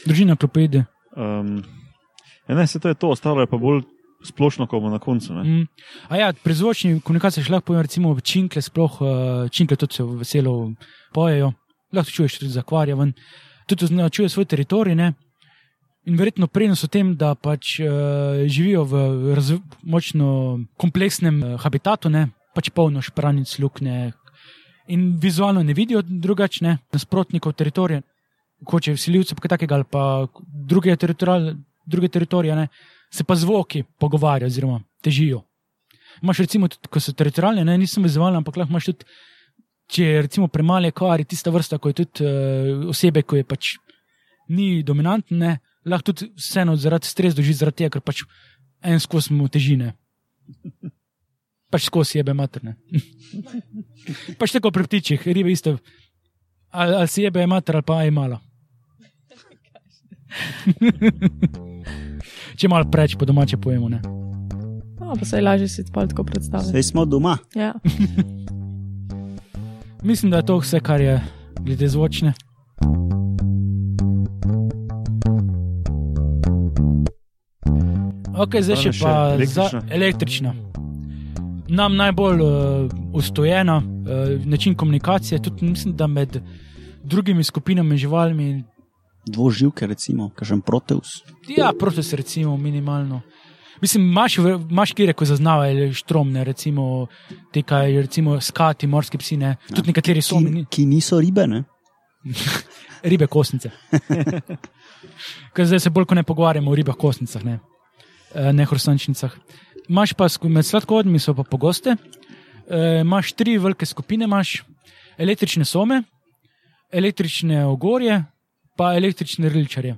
družina klopide. Um, ja, ne, se to je to, ostalo je pa bolj splošno, ko bomo na koncu. Ne. Mm. A ja, pri zvočni komunikaciji lahko povem, recimo činkle, sploh uh, činkle tudi se veselo pojejo, lahko čuješ tudi zakvarja ven, tudi označuje svoj teritorij, ne. In verjetno prednost v tem, da pač uh, živijo v močno kompleksnem uh, habitatu, ne, pač polno špranic, lukne in vizualno ne vidijo drugačne nasprotnikov teritorija, hoče vsiljivce pa kaj takega ali pa druge, druge teritorije, ne, se pa zvoki pogovarjajo oziroma težijo. Imaš recimo, tudi, ko so teritorijalne, ne, nisem vizualna, ampak lahko imaš tudi, če je recimo premale kvari, tista vrsta, ko je tudi uh, osebe, ko je pač ni dominantne, lahko tudi vseeno zaradi stres doži, zaradi tega, ker pač en skozi mu težine. Pač skozi jebe materne. pač tako pri ptičih, ribe isto. Ali, ali si jebe mater ali pa je mala. Če malo preč po domače pojemo, ne. No, pa se je lažje si tako predstavljati. Sej smo doma. Ja. Mislim, da je to vse, kar je glede zvočne. Ok, zdaj še pa električna. za električna. Nam najbolj uh, ustojena uh, način komunikacije, tudi mislim, da med drugimi skupinami živalmi, Dvoživke, recimo, kažem proteus. ja, proti se recimo minimalno. Mislim, imaš, imaš kire, ko zaznavajo štromne, recimo, te kaj, recimo skati, morski psi, ne. Tudi nekateri so Ki, ki niso ribe, ne? ribe kostnice. Ker zdaj se bolj kot ne pogovarjamo o ribah kostnicah, ne, Eh, ne hrustančnicah. Imaš pa med sladkovodnimi so pa pogoste. E, imaš tri velike skupine, imaš električne some, električne ogorje, pa električne rilčarje.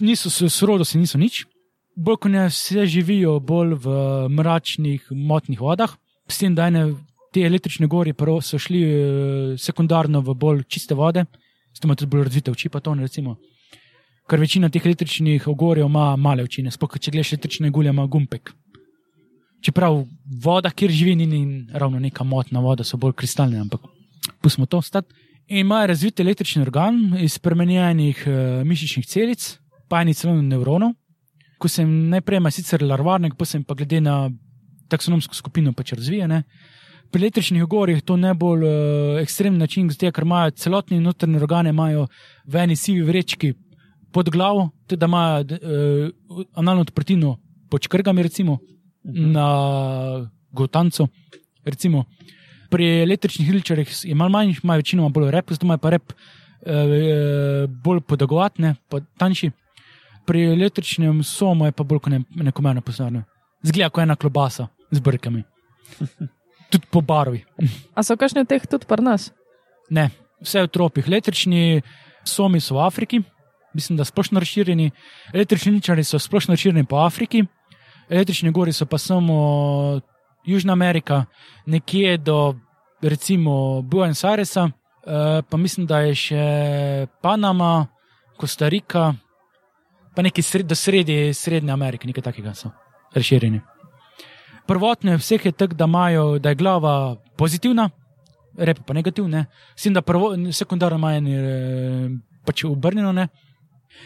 Niso s srodo, se niso nič. Bolj kot ne vse živijo bolj v mračnih, motnih vodah, s tem, da ene te električne prvo so šli eh, sekundarno v bolj čiste vode, s tem ima tudi bolj razvite oči, pa to ne recimo. Ker večina teh električnih ogorjev ima male oči, sploh če gledaš električne gulje, ima gumpek. Čeprav voda, kjer živi, ni, ni ravno neka motna voda, so bolj kristalne, ampak pustimo to stati. In imajo razvit električni organ iz spremenjenih uh, mišičnih celic, pa eni celo nevronov. Ko sem najprej ima sicer larvarnek, pa sem pa glede na taksonomsko skupino pač razvijene. Pri električnih ogorjih to najbolj uh, ekstremen način, zato ker imajo celotni notrni organe imajo v eni sivi vrečki pod glavo, da imajo uh, analno odprtino pod črgami, recimo na gotancu. Recimo. Pri električnih hilčarjih je malo manj, imajo večinoma bolj rep, zato imajo pa rep eh, bolj podagovatne, pa tanjši. Pri električnem somu je pa bolj kot ne, nekomerno posebno. Zgleda kot ena klobasa z brkami. Tudi po barvi. A so kakšne teh tudi pri nas? Ne, vse v tropih. Električni somi so v Afriki, mislim, da splošno razširjeni, električni ničari so splošno razširjeni po Afriki, električni gori so pa samo Južna Amerika, nekje do recimo Buenos Airesa, eh, pa mislim, da je še Panama, Kostarika, pa neki sred, do sredi Srednje Amerike, nekaj takega so razširjeni. Prvotne vseh je tako, da, imajo, da je glava pozitivna, rep pa negativne, s tem, da prvo, sekundarno ima en eh, pač obrnjeno. Ne.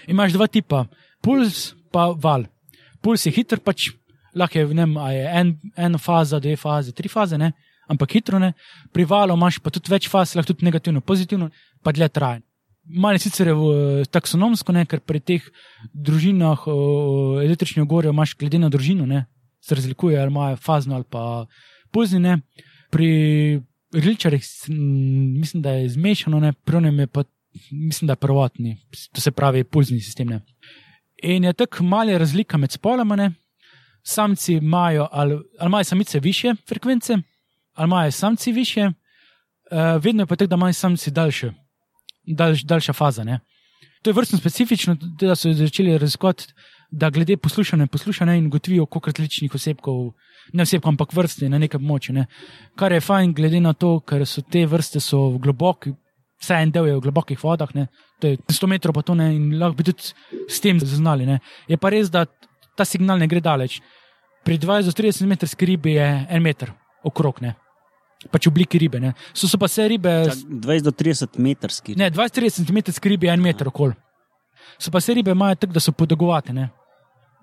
Imaš dva tipa, puls pa val. Puls je hiter, pač lahko je, ne vem, je en, ena faza, dve faze, tri faze, ne. ampak hitro ne. Pri valu imaš pa tudi več faz, lahko tudi negativno, pozitivno, pa dlje traje. Malo je sicer v, taksonomsko, ne, ker pri teh družinah električnih ogorjev imaš glede na družino, ne, se razlikuje, ali imajo fazno ali pa pulznine. Pri rilčarjih mislim, da je zmešano, ne, pri onem je pa mislim, da je prvotni, to se pravi pulzni sistem. Ne. In je tako mala razlika med spoloma. Samci imajo, ali, ali imajo samice više frekvence, ali imajo samci više, uh, vedno je pa tako, da imajo samci daljše, daljš, daljša faza. Ne. To je vrstno specifično, da so začeli raziskovati, da glede poslušanja poslušanja in gotovijo, koliko različnih osebkov, ne osebkov, ampak vrste na nekem moči. Ne. Kar je fajn, glede na to, ker so te vrste so v globoki, vsaj en del je v globokih vodah, ne. To je 100 metrov, pa to ne in lahko bi tudi s tem zaznali. Ne. Je pa res, da ta signal ne gre daleč. Pri 20 do 30 metrski ribi je en meter okrog, ne. pač v obliki ribe. Ne. So, so pa vse ribe. Čak, 20 do 30 metrski. Ne, 20-30 cm skribi je en meter okoli. So pa se ribe imajo tako, da so podagovate. Ne?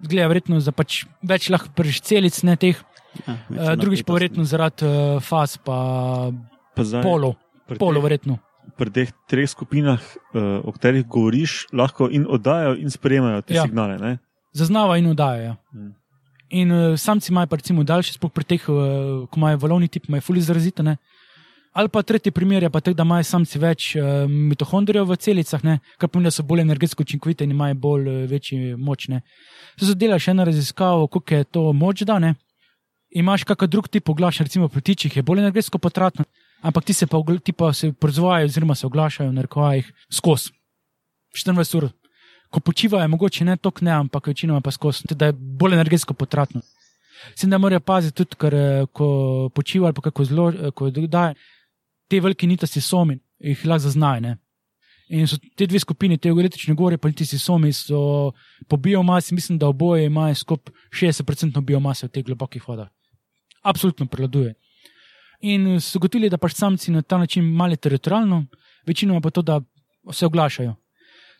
Gleda, verjetno za pač več lahko prvič celic, ne teh, Ja, uh, drugič pa verjetno zaradi uh, faz, pa Pa polov, polov teh- verjetno. Pri teh treh skupinah, uh, o katerih govoriš, lahko in oddajajo in sprejemajo te Ja. ja. signale. Ne? Zaznavajo in oddajajo. Mm. In uh, samci imajo recimo daljše, sploh pri teh, uh, ko imajo valovni tip, imajo fuli izrazito. Ne? Ali pa tretji primer je pa tak, da imajo samci več uh, mitohondrijev v celicah, ne? kar pomeni, da so bolj energetsko učinkovite in imajo bolj uh, večji močne. Se dela še ena raziskava, koliko je to moč da. Ne? Imaš kakšen drug tip oglašanja, recimo pri tičih, je bolj energetsko potratno, ampak ti se pa, ti pa se proizvajajo, oziroma se oglašajo na rekvajih skozi 24 ur. Ko počivajo, mogoče ne tok ne, ampak večinoma pa skozi, da je bolj energetsko potratno. Sem da morajo paziti tudi, ker eh, ko počivajo ali pa kako zelo, eh, ko daje te velike nitasti somi, jih lahko zaznajo. In so te dve skupini, te električne gore, pa tisti somi, so po biomasi, mislim, da oboje imajo skupaj 60% biomase v teh globokih vodah. Absolutno prevladuje. In so gotovili, da pač samci na ta način malo teritorijalno, večinoma pa to, da se oglašajo.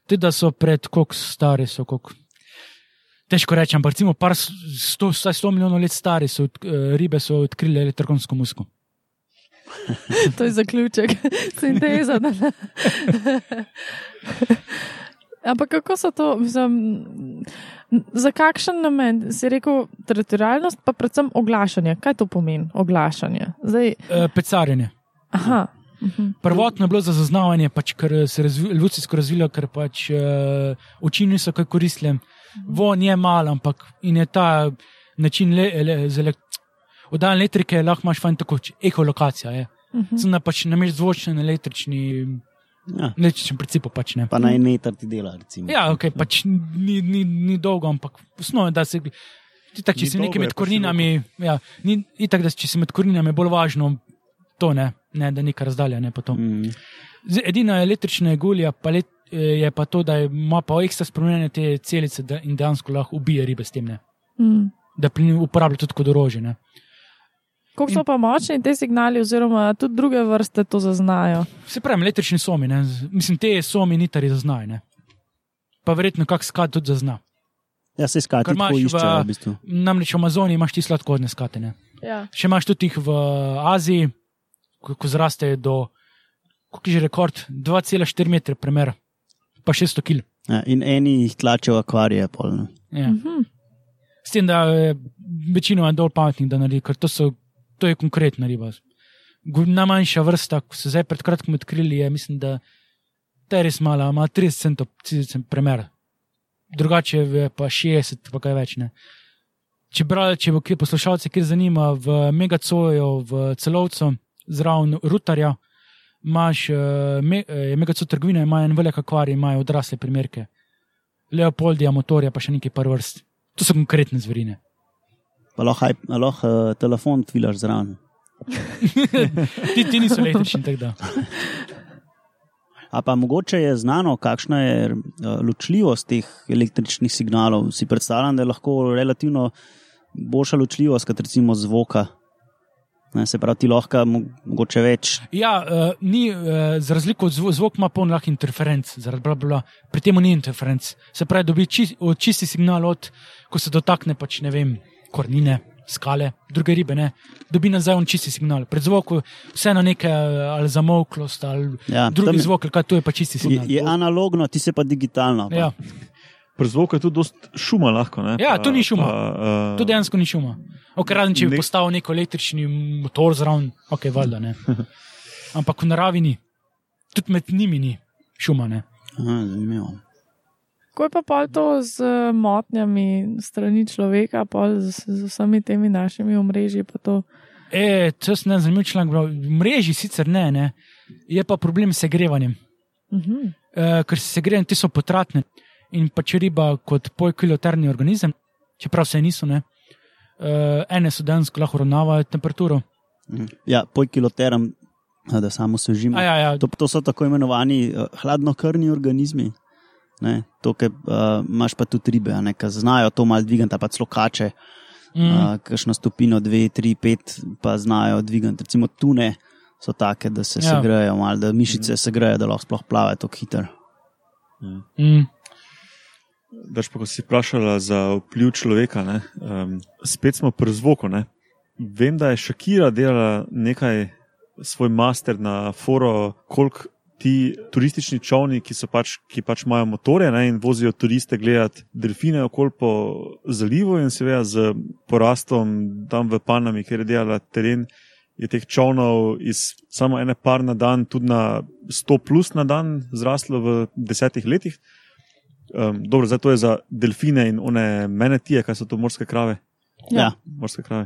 Tudi da so pred koliko stari, so koliko. Težko rečem, ampak recimo par sto, vsaj 100 milijonov let stari so eh, ribe so odkrili elektronsko musko. To je zaključek, sinteza. Ampak kako so to, mislim, za kakšen namen? Si rekel teritorijalnost, pa predvsem oglašanje. Kaj to pomeni, oglašanje? Zdaj, E, pecarjenje. aha. mhm. Prvotno je bilo za zaznavanje, pač, ker se je razvi- evolucijsko razvilo, ker pač uh, oči niso kaj koristile. Von je mal, ampak in je ta način le, le, z elek oddajanja elektrike lahko imaš fajn tako, eholokacija. Je. Mhm. Sem na pač nameš zvočni in električni, Ja, električni principu pač ne. pa na en meter ti dela. Recimo. Ja, ok, pač ni, ni, ni dolgo, ampak osnovno je, da se. Ti tak, če Ni si dolgo, nekaj med koreninami, ja, ni itak, da če si med koreninami, je bolj važno to, ne, ne da neka razdalja, ne. Mm. Zdaj, Edina električna gulja pa let, je pa to, da ima pa ekstra spremenjene te celice da, in dejansko lahko ubije ribe s tem, ne. Mm. da uporablja tudi kot orožje. Koliko so pa močni ti signali, oziroma tudi druge vrste to zaznajo? Se pravi, električni somi, ne. mislim, te somi nitari zaznajo. Ne. Pa verjetno kak skat tudi zazna. Ja, se skati imaš v- iščejo. V bistvu. Namreč v Amazoniji imaš ti sladkorne skate. Ne. Ja. Še imaš tudi jih v Aziji, ko, ko zraste do, koliko je že rekord, 2,4 metre premer, pa 600 kg. Ja, in eni jih tlačijo v akvarije. Pol, ne. Ja. Mhm. S tem, da je večino je dovolj pametnih, da naredi, ker to, so, to je konkretna riba. Najmanjša vrsta, ko so zdaj pred kratkim odkrili, je, mislim, da je res mala, ima 30 centov cent premer. Drugače je pa 60, pa kaj več. Ne. Če, brali, če bo kje poslušalce, kjer zanima, v Megacoju, v celovcu, zraven Rutarja, imaš uh, me, eh, Megaco trgovine, imajo en velik akvarij, imajo odrasle primerke. Leopoldija, motorja, pa še nekaj par vrst. To so konkretne zverine. Pa lahko, uh, telefon tvilaš zraven. Ti, ti niso električni, tako da. A pa mogoče je znano, kakšna je uh, ločljivost teh električnih signalov. Si predstavljam, da je lahko relativno boljša ločljivost, kot recimo zvoka. Ne, se pravi, ti lahko mo- mogoče več. Ja, uh, ni, uh, za razliko od zvok, zvok ima poln lahko interferenc, zaradi bla, bla, pri tem ni interferenc. Se pravi, dobi či, od čisti signal, od ko se dotakne pač ne vem, kornine, skale, druge ribe, ne, dobi nazaj on čisti signal. Pred zvokom vseeno nekaj eh, ali zamolklost ali Ja, drugi je- zvok, kaj to je pa čisti Je, signal. je analogno, ti se pa digitalno. Pa. Ja, Prezvok je tudi dost šuma lahko. Ne? Ja, to ni šuma. Pa, uh, To dejansko ni šuma. Ok, razen če bi Ne- postavil nek električni motor zraven, ok, valjda ne. Ampak v naravi ni. Tudi med njimi ni šuma. Ne. Aha, zanimivo. Ko je pa pol to z eh, motnjami strani človeka, pol z, z vsemi temi našimi omrežji, pa to. E, to je zanimiv članek. bral. V mreži sicer ne, ne, je pa problem s segrevanjem. Mhm. E, ker se segrevajo, ti so potratne. In pa če riba kot pojkiloterni organizem, čeprav se niso, ne, e, ene so dejansko lahko ravnavajo temperaturo. Mhm. Ja, poj kiloteram, da samo sežimo. A ja, ja, To, to so tako imenovani uh, hladnokrvni organizmi. Ne, to, ki uh, imaš pa tudi ribe, a ne, ki znajo to malo dvigati, pa celo kače, mm, uh, kakšno stopino, dve, tri, pet, pa znajo dvigati. Recimo tune so take, da se Ja. ja. segrejejo, malo, da mišice segrejejo, da lahko sploh plavajo tako hitro. mm, Daš pa, ko si vprašala za vpliv človeka, ne, um, spet smo pri zvoku. Ne. Vem, da je Šakira delala nekaj, svoj master na foro, koliko ti turistični čovni, ki, pač, ki pač imajo motore ne, in vozijo turiste gledati delfine okoli po zalivu, in seveda z porastom tam v Panami, kjer je delala teren, je teh čovnov iz samo ene par na dan, tudi na 100 plus na dan, zraslo v desetih letih. Um, dobro, zdaj to je za delfine in one menetije, kaj so to morske krave. Ja. Morske krave.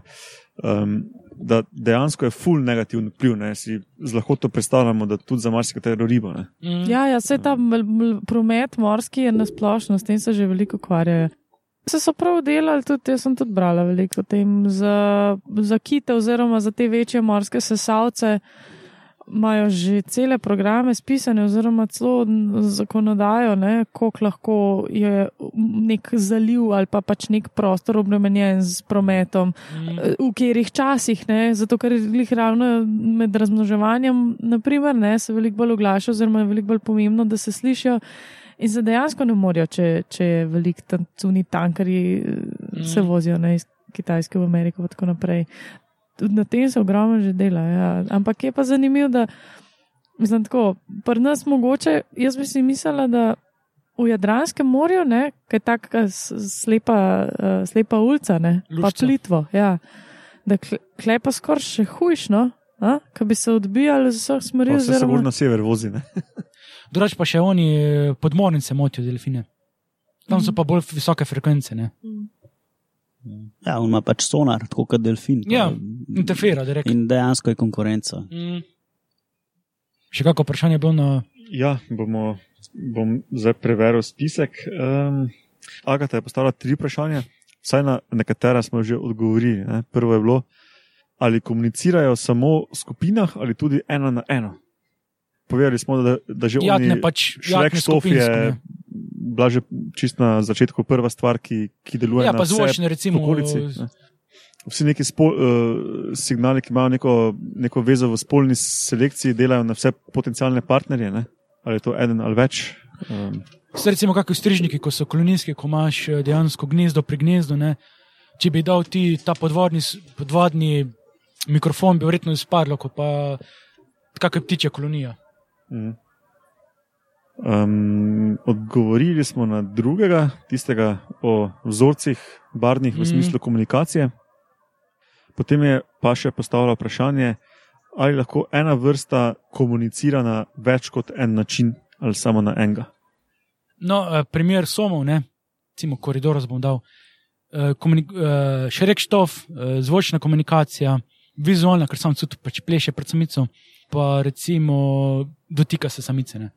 Um, da dejansko je full negativen vpliv. Ne? Si z lahkoto predstavljamo, da tudi za marsikatero ribo. Ne? mm. Ja, ja, vse ta promet morski je nasplošno, s tem se že veliko ukvarjajo. Se so prav delali, tudi jaz sem tudi brala veliko o tem za, za kite oziroma za te večje morske sesalce. Imajo že cele programe spisane, oziroma celo zakonodajo, ne, koliko lahko je nek zaliv ali pa pač nek prostor obremenjen z prometom, Mm. v katerih časih, ne, zato ker jih ravno med razmnoževanjem, naprimer, ne, se veliko bolj oglašajo, oziroma je veliko bolj pomembno, da se slišijo. In se dejansko ne morajo, če, če je velik tancuni tankarji, mm. se Mm. vozijo ne, iz Kitajske v Ameriko in tako naprej. Tudi na tem se ogromno že dela. Ja. Ampak je pa zanimivo, da, mislim, tako, pri nas mogoče, jaz bi si mislila, da v Jadranskem morju, ne, tako s- slepa, uh, slepa ulica, ne, pa Luščica. plitvo, ja, da kle, kle pa skoraj še hujšno, ki bi se odbijali z vseh smeri. Pa se oziroma- na sever vozi. Ne? Drugač pa še oni eh, podmornice motijo delfine. Tam so pa bolj visoke frekvence. Ne? Ja, on ima pač sonar, tako kot delfin. pa- Ja, Interfera, direkt. In dejansko je konkurenca. Mm. Še kako vprašanje je bilo na. Ja, bomo, bom zdaj preveril spisek. Um, Agata je postavila tri vprašanja, vsaj na nekatera smo že odgovorili. Ne? Prvo je bilo, ali komunicirajo samo v skupinah ali tudi eno na eno. Povedali smo, da, da že Jatne oni, pač, Šrek jatne Bila že čist na začetku prva stvar, ki, ki deluje Ja, na pa vse zvočne, recimo. okolici. ne. Vsi neki spol, uh, signali, ki imajo neko, neko vezo v spolni selekciji, delajo na vse potencijalne partnerje, ne? ali je to eden ali več. Um, Zdaj, recimo, kakšni strižniki, ko so kolonijski, ko imaš eh, dejansko gnezdo pri gnezdu. Ne? Če bi dal ti ta podvodni, podvodni mikrofon, bi verjetno izpadlo, kot pa kakšne ptiče kolonija. mm. Um, odgovorili smo na drugega, tistega o vzorcih barvnih v Mhm. smislu komunikacije. Potem je pa še postavila vprašanje, ali lahko ena vrsta komunicira na več kot en način ali samo na enega. No, eh, primer somov, ne, recimo koridor bom dal. Eh, komuni- eh, Šrek štof, eh, zvočna komunikacija, vizualna, ker sam tudi pač pleše pred samico, pa recimo dotika se samice. Ne,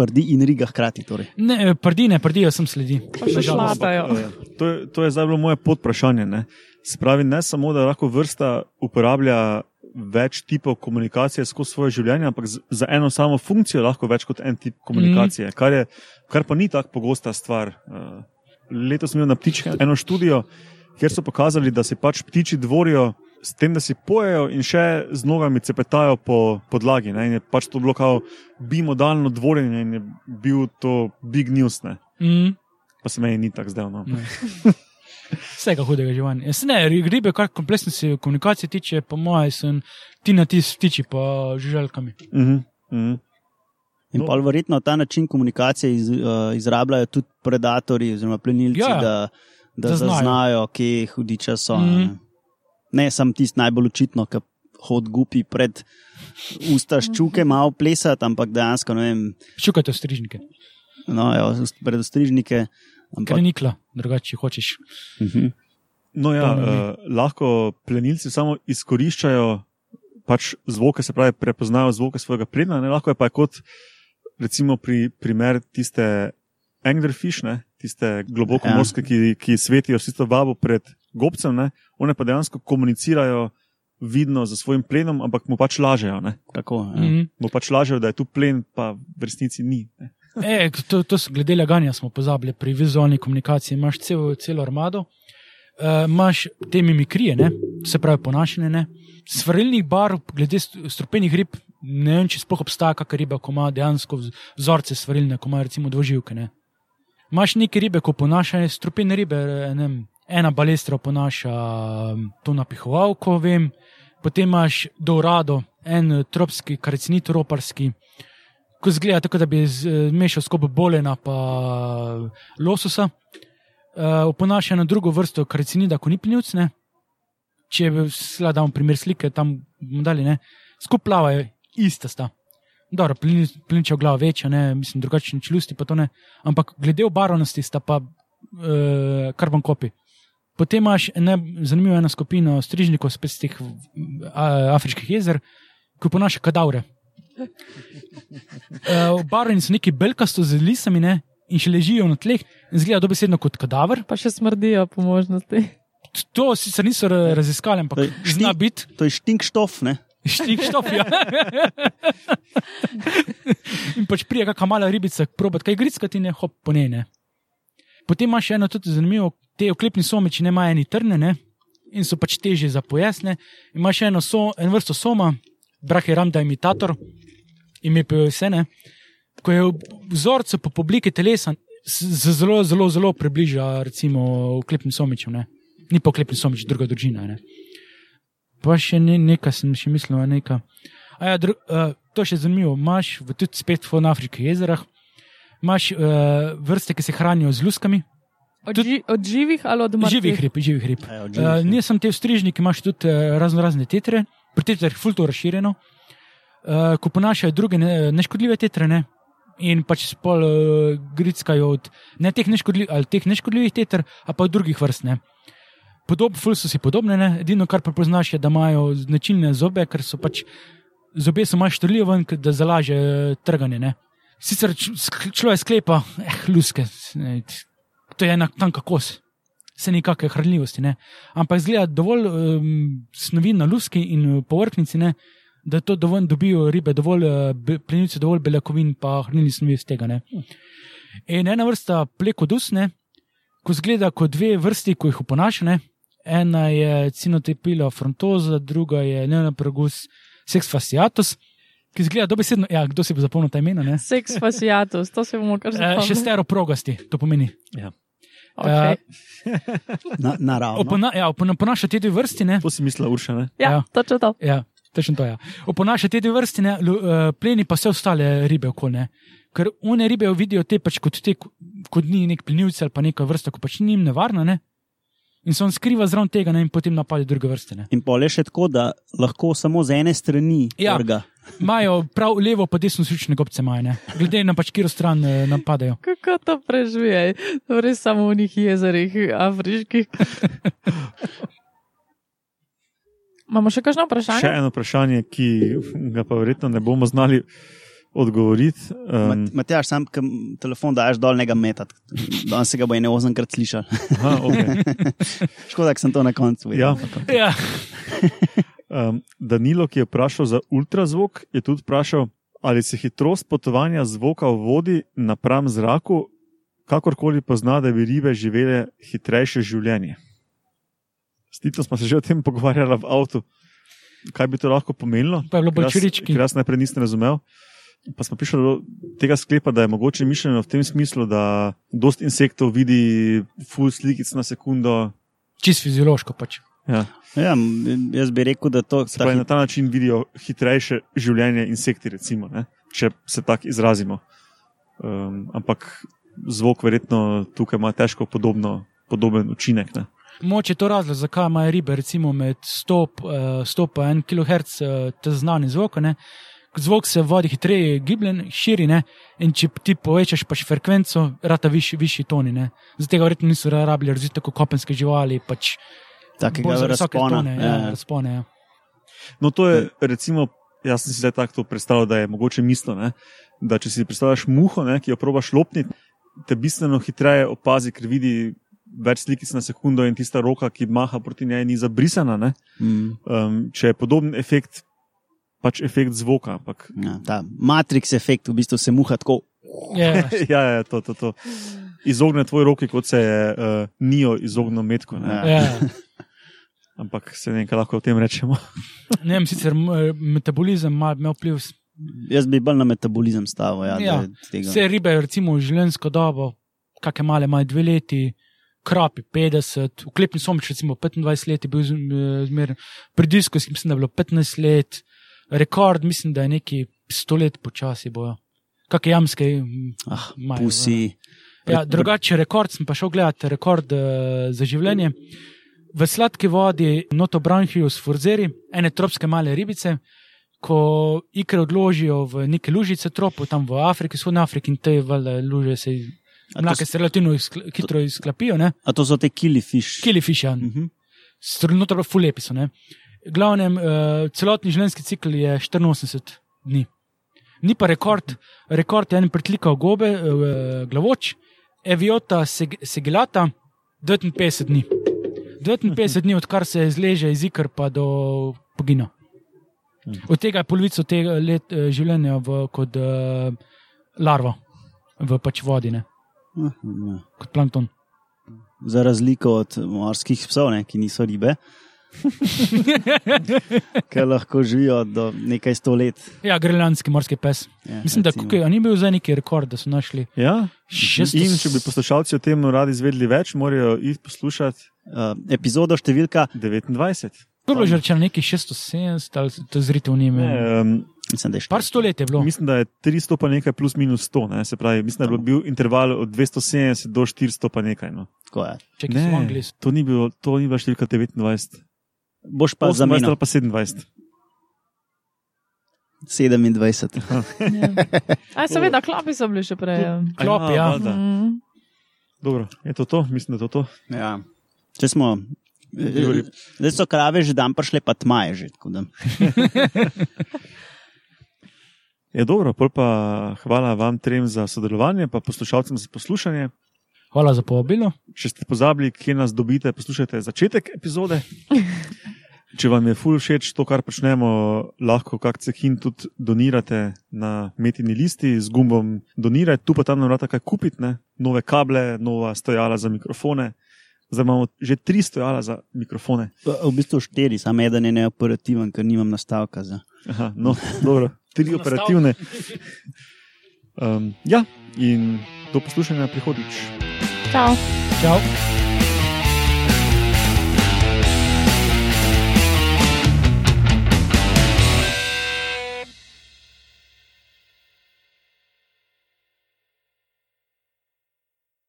Prdi in riga hkrati. Torej. ne eh, prdine, prdijo sem sledi. Pa še Nažalost. šlatajo. Eh, To je, to je zdaj bilo moje podprašanje. Ne? Spravi ne samo, da lahko vrsta uporablja več tipov komunikacije skozi svoje življenje, ampak za eno samo funkcijo lahko več kot en tip komunikacije, mm. kar, je, kar pa ni tako pogosta stvar. Eh, Letos smo imeli na ptičke eno študijo, kjer so pokazali, da se pač ptiči dvorijo s tem, da si pojejo in še z nogami cepetajo po podlagi. Ne? In je pač to bilo kao bimodalno dvorjenje in je bil to big news. Ne? Mm, Pa se meni ni tako zdelo. No. ne. Vsega hudega življenja. Jaz ne, ribe, kar kompleksnosti komunikacije tiče, po mojem, sem ti na ti s ptiči, pa žuželkami. Uh -huh, uh -huh. In No. no. verjetno ta način komunikacije iz, uh, izrabljajo tudi predatorji oziroma plenilci, Ja, da, da da znajo. zaznajo, kje hudiča so. Mm. Ne, ne samo tisti najbolj očitno, ki hod gupi pred usta ščuke, malo plesati, ampak dejansko, ne vem, Šukajte strižnike, no, jo, pred ostrižnike. ker Ampak, je nikla, drugače če hočeš. uh -huh. No, ja, uh, lahko plenilci samo izkoriščajo pač zvoke, se pravi, prepoznajo zvoke svojega plena. Ne? Lahko je pa kot recimo pri, primer tiste anglerfish, ne? tiste globoko Ja. morske, ki, ki svetijo s tisto vabo pred gobcem, ne? one pa dejansko komunicirajo vidno za svojim plenom, ampak mu pač lažejo. Ne? Tako, ja. Mhm. Mu pač lažejo, da je tu plen, pa v resnici ni. Ne? E, to, to so glede laganja smo pozabili pri vizualni komunikaciji. Imaš cel, celo armado, uh, imaš te mimikrije, ne? se pravi ponašanje. Ne? Svarilnih barv, glede st- strupenih rib, ne vem, če sploh obstaja kakšna riba, ko ima dejansko vz- vzorce svarilne, ko ima recimo dvoživke. Ne? Imaš neke ribe, ko ponašajo strupene ribe, eh, ne vem, ena balestra ponaša to napihovalko, vem, potem imaš dorado, en eh, tropski, karcinit roparski ko zgleda tako, da bi zmešal skupaj bolena pa lososa. Uh, oponaša na drugo vrsto karcinida, ko ni plinjucne. Če bi slala damo primer slike, tam bomo dali, ne, skupaj plavajo, ista sta. Dobro, plinča v glavo večja, ne, mislim, drugačne čelusti, pa to ne. Ampak glede obarvanosti sta pa uh, karbon kopi. Potem imaš ne, zanimivo eno skupino strižnikov, spet z teh afriških jezer, ki ponaša kadavre. Uh, Obarvani so neki belkasto z lisami ne? in še ležijo na tleh in zgleda dobesedno kot kadaver. Pa še smrdijo po možnosti. To sicer niso ra- raziskali, ampak je zna biti To je štinkštof, ne? štik štopja. in pač prije kakšna mala ribica, probat kaj grickati, ne hop po njej. Ne? Potem imaš še eno tudi zanimivo, te oklepni somiči ne imajo eni trne ne? in so pač težje za pojasne. Imaš še eno so, en vrsto soma, brahiramda imitator, ime pa je vse ne. Ko je v vzorcu po obliki telesa, zelo, zelo, zelo približa recimo oklepnim somičem. Ne? Ni pa oklepni somič, druga družina. Ne? Pa še ne, nekaj sem še mislil, nekaj. A ja, dru, uh, to je še zanimivo. Imaš v, tudi spet v Afriki jezerah, imaš uh, vrste, ki se hranijo z luskami, Od, Tudi- ži, od živih ali od mrtvih? živih rib, živih rib. Ja, od Uh, živih, ja. nisem te strižniki, imaš tudi uh, razno razne tetre, pri tetrah je fulto razširjeno, uh, ko ponašajo druge ne, neškodljive tetre. Ne? In pač spol uh, grickajo od ne teh, neškodljiv, ali teh neškodljivih teter, a pa od drugih vrst. Ne? Podob, ful so si podobne, ne? edino kar prepoznaš je, da imajo značilne zobe, ker so pač zobe so malo štrljivi ven, da zalaže eh, trganje. Ne? Sicer človek sklepa, eh, luske, ne, to je enak tanka kos, se nekakšne hranljivosti. Ne? Ampak zgleda dovolj um, snovi na luski in eh, površnici, ne? da to dovolj dobijo ribe, dovolj uh, plenilce, dovolj beljakovin, pa hranilnih snovi iz tega. Ne? In ena vrsta plekodusne, ko zgleda kot dve vrsti, ko jih oponaša. Ena je cinotepila frontoza, druga je neonapragus sex fasciatus, ki zgleda dobesedno, ja, kdo si bo zapomnil ta imena, ne? Sex fasciatus, to se bomo kar E, zapomnili. šesteroprogasti, to pomeni. Okay. Na, naravno. Opona, ja, opona, oponaša te dve vrsti, ne? To si mislila, Urša. Ne? Ja, ja. točno to. Ja, točno to. Ja. Oponaša te dve vrsti, ne, uh, pleni pa vse ostale ribe okolje. Ker one ribe vidijo te pač kot, te, kot ni nek plenilce ali pa neka vrsta, ko pač ni jim nevarna, ne? In se on skriva zraven tega ne? in potem napade druge vrste. Ne? In pol je še tako, da lahko samo z ene strani Ja. trga. Imajo prav levo, pa desno slične gobce, imajo, ne? glede na pač, kjer stran eh, napadajo. Kako to preživej? Res samo v njih jezerih, afriških. Imamo še kakšno vprašanje? Še eno vprašanje, ki ga pa verjetno ne bomo znali odgovoriti. Um, Mat- Matjaž, sam kam telefon daš dol, ne ga metat. Danes se ga bo ene osemkrat slišal. aha, okay. Škoda, da sem to na koncu ja, videl. Ja, um, Danilo, ki je vprašal za ultrazvok, je tudi vprašal, ali se hitrost potovanja zvoka v vodi napram zraku kakorkoli pozna, da bi ribe živele hitrejše življenje. S Titom smo se že o tem pogovarjali v avtu. Kaj bi to lahko pomenilo? pa je bilo bolj Ker jaz- čirički. Ker jaz najprej nisem razumel. Pa smo prišli do tega sklepa, da je mogoče mišljeno v tem smislu, da dost insektov vidi full slikic na sekundo. Čist fiziološko pač. Ja. Ja, jaz bi rekel, da to Se pravi, na ta, način vidijo hitrejše življenje insekti. Recimo, ne. če se tako izrazimo. Um, ampak zvok verjetno tukaj ima težko podobno, podoben učinek. Ne? Moče je to razlog, zakaj imajo ribe recimo med 100 in 1 kHz te znane zvoke. Ne? Zvok se v vodi hitreje giblje, širi ne? in če ti povečaš pač frekvenco, rata višji, višji toni. Ne? Zato verjetno niso rabili razviti kot kopenske živali. Pač Takega razpona. tone, Ja, ja, ja. razpone, ja. No, to je recimo, jaz sem si zdaj tako to predstavljal, da je mogoče mislo, ne? da če si predstavljaš muho, ne, ki jo probaš lopniti, te bistveno hitreje opazi, ker vidi več slikic na sekundo in tista roka, ki maha proti njej, ni zabrisana. Ne? Mm, Um, če je podoben efekt, pač efekt zvoka. Ampak, ja, ta Matrix efekt, v bistvu se muha tako. Ja, ja, ja, to, to, to. Izogne tvoj roki, kot se je uh, Nijo izognil metku. Ne? Ja. ja. Ampak se ne vem, kaj lahko o tem rečemo. Ne vem, sicer m- metabolizem ima vpliv. Jaz bi bolj na metabolizem stavil. Ja, Ja. Vse ribe, recimo življenjsko dobo, kakšne male imajo dve leti, krapi 50, uklepni somič, recimo 25 let je bil z- zmeren, pri disku mislim, da je bilo 15 let, rekord mislim, da je neki 100 let počasi bojo. Kakšne jamske Ah, imajo. pusi. Ja, drugače, rekord sem pa šel gledati, rekord uh, za življenje. V sladki vodi Notobranchius furzeri, ene tropske male ribice, ko ikre odložijo v neke lužice tropov, tam v Afriki, vzhodni Afriki in te valjda luže se, to mlake se relativno izkla, hitro izklapijo, ne? A to so te killifish. Killifish, ja. Mhm. Strunotro pa fulepi so, ne? Glavnem, uh, celotni življenjski cikl je 84 dni. Ni pa rekord, rekord je en pretlikal gobe, uh, glavoč, Eviota seg, segilata, 59 dni. 59 dni, odkar se izleže iz ikr pa do pogina. Od tega je polovico tega let eh, življenja v, kot uh, larva v pač vodi, ne? Ah, ja. kot plankton. Za razliko od morskih psov, ne, ki niso ribe, ki lahko živijo do nekaj sto let. Ja, grenlandski morski pes. Ja, Mislim, da recimo. kukaj, ni bil za neki rekord, da so našli Ja? 600. In če bi poslušalci o tem radi izvedeli več, morajo iti poslušati Uh, epizodo številka, 29. To je bilo že rečeno nekih 670 ali to zritev ni imel. Ne, um, mislim, da je Par štiri. sto let je bilo. mislim, da je 300 pa nekaj plus minus 100. Ne? Se pravi, mislim, da je bil interval od 270 do 400 pa nekaj. No. Tako je. Če so v Angliji. to ni, bilo, to ni bila številka 29. Boš pa 28 zamenjal ali pa 27. 27. Ja. Seveda, klopi so bili še prej. ja. Klopi, ja. valjda. Mm. Dobro, je to to? Mislim, da je to to. Ja. Če smo. Zdaj so krave že dan prišle, pa tma je že. tako da. Je dobro, pa hvala vam trem za sodelovanje, pa poslušalcem za poslušanje. Hvala za povabilo. Če ste pozabili, kje nas dobite, poslušajte začetek epizode. Če vam je ful všeč to, kar počnemo, lahko kak cehin tudi donirate na metini listi z gumbom doniraj, tu pa tam nam vrata kaj kupiti, ne? nove kable, nova stojala za mikrofone. Zdaj imamo že tri stojala za mikrofone. V bistvu štiri, samo eden je neoperativen, ker nimam nastavka za. Aha, no, dobro, tri operativne. Um, ja, in do poslušanja prihodnjič. Čau. Čau.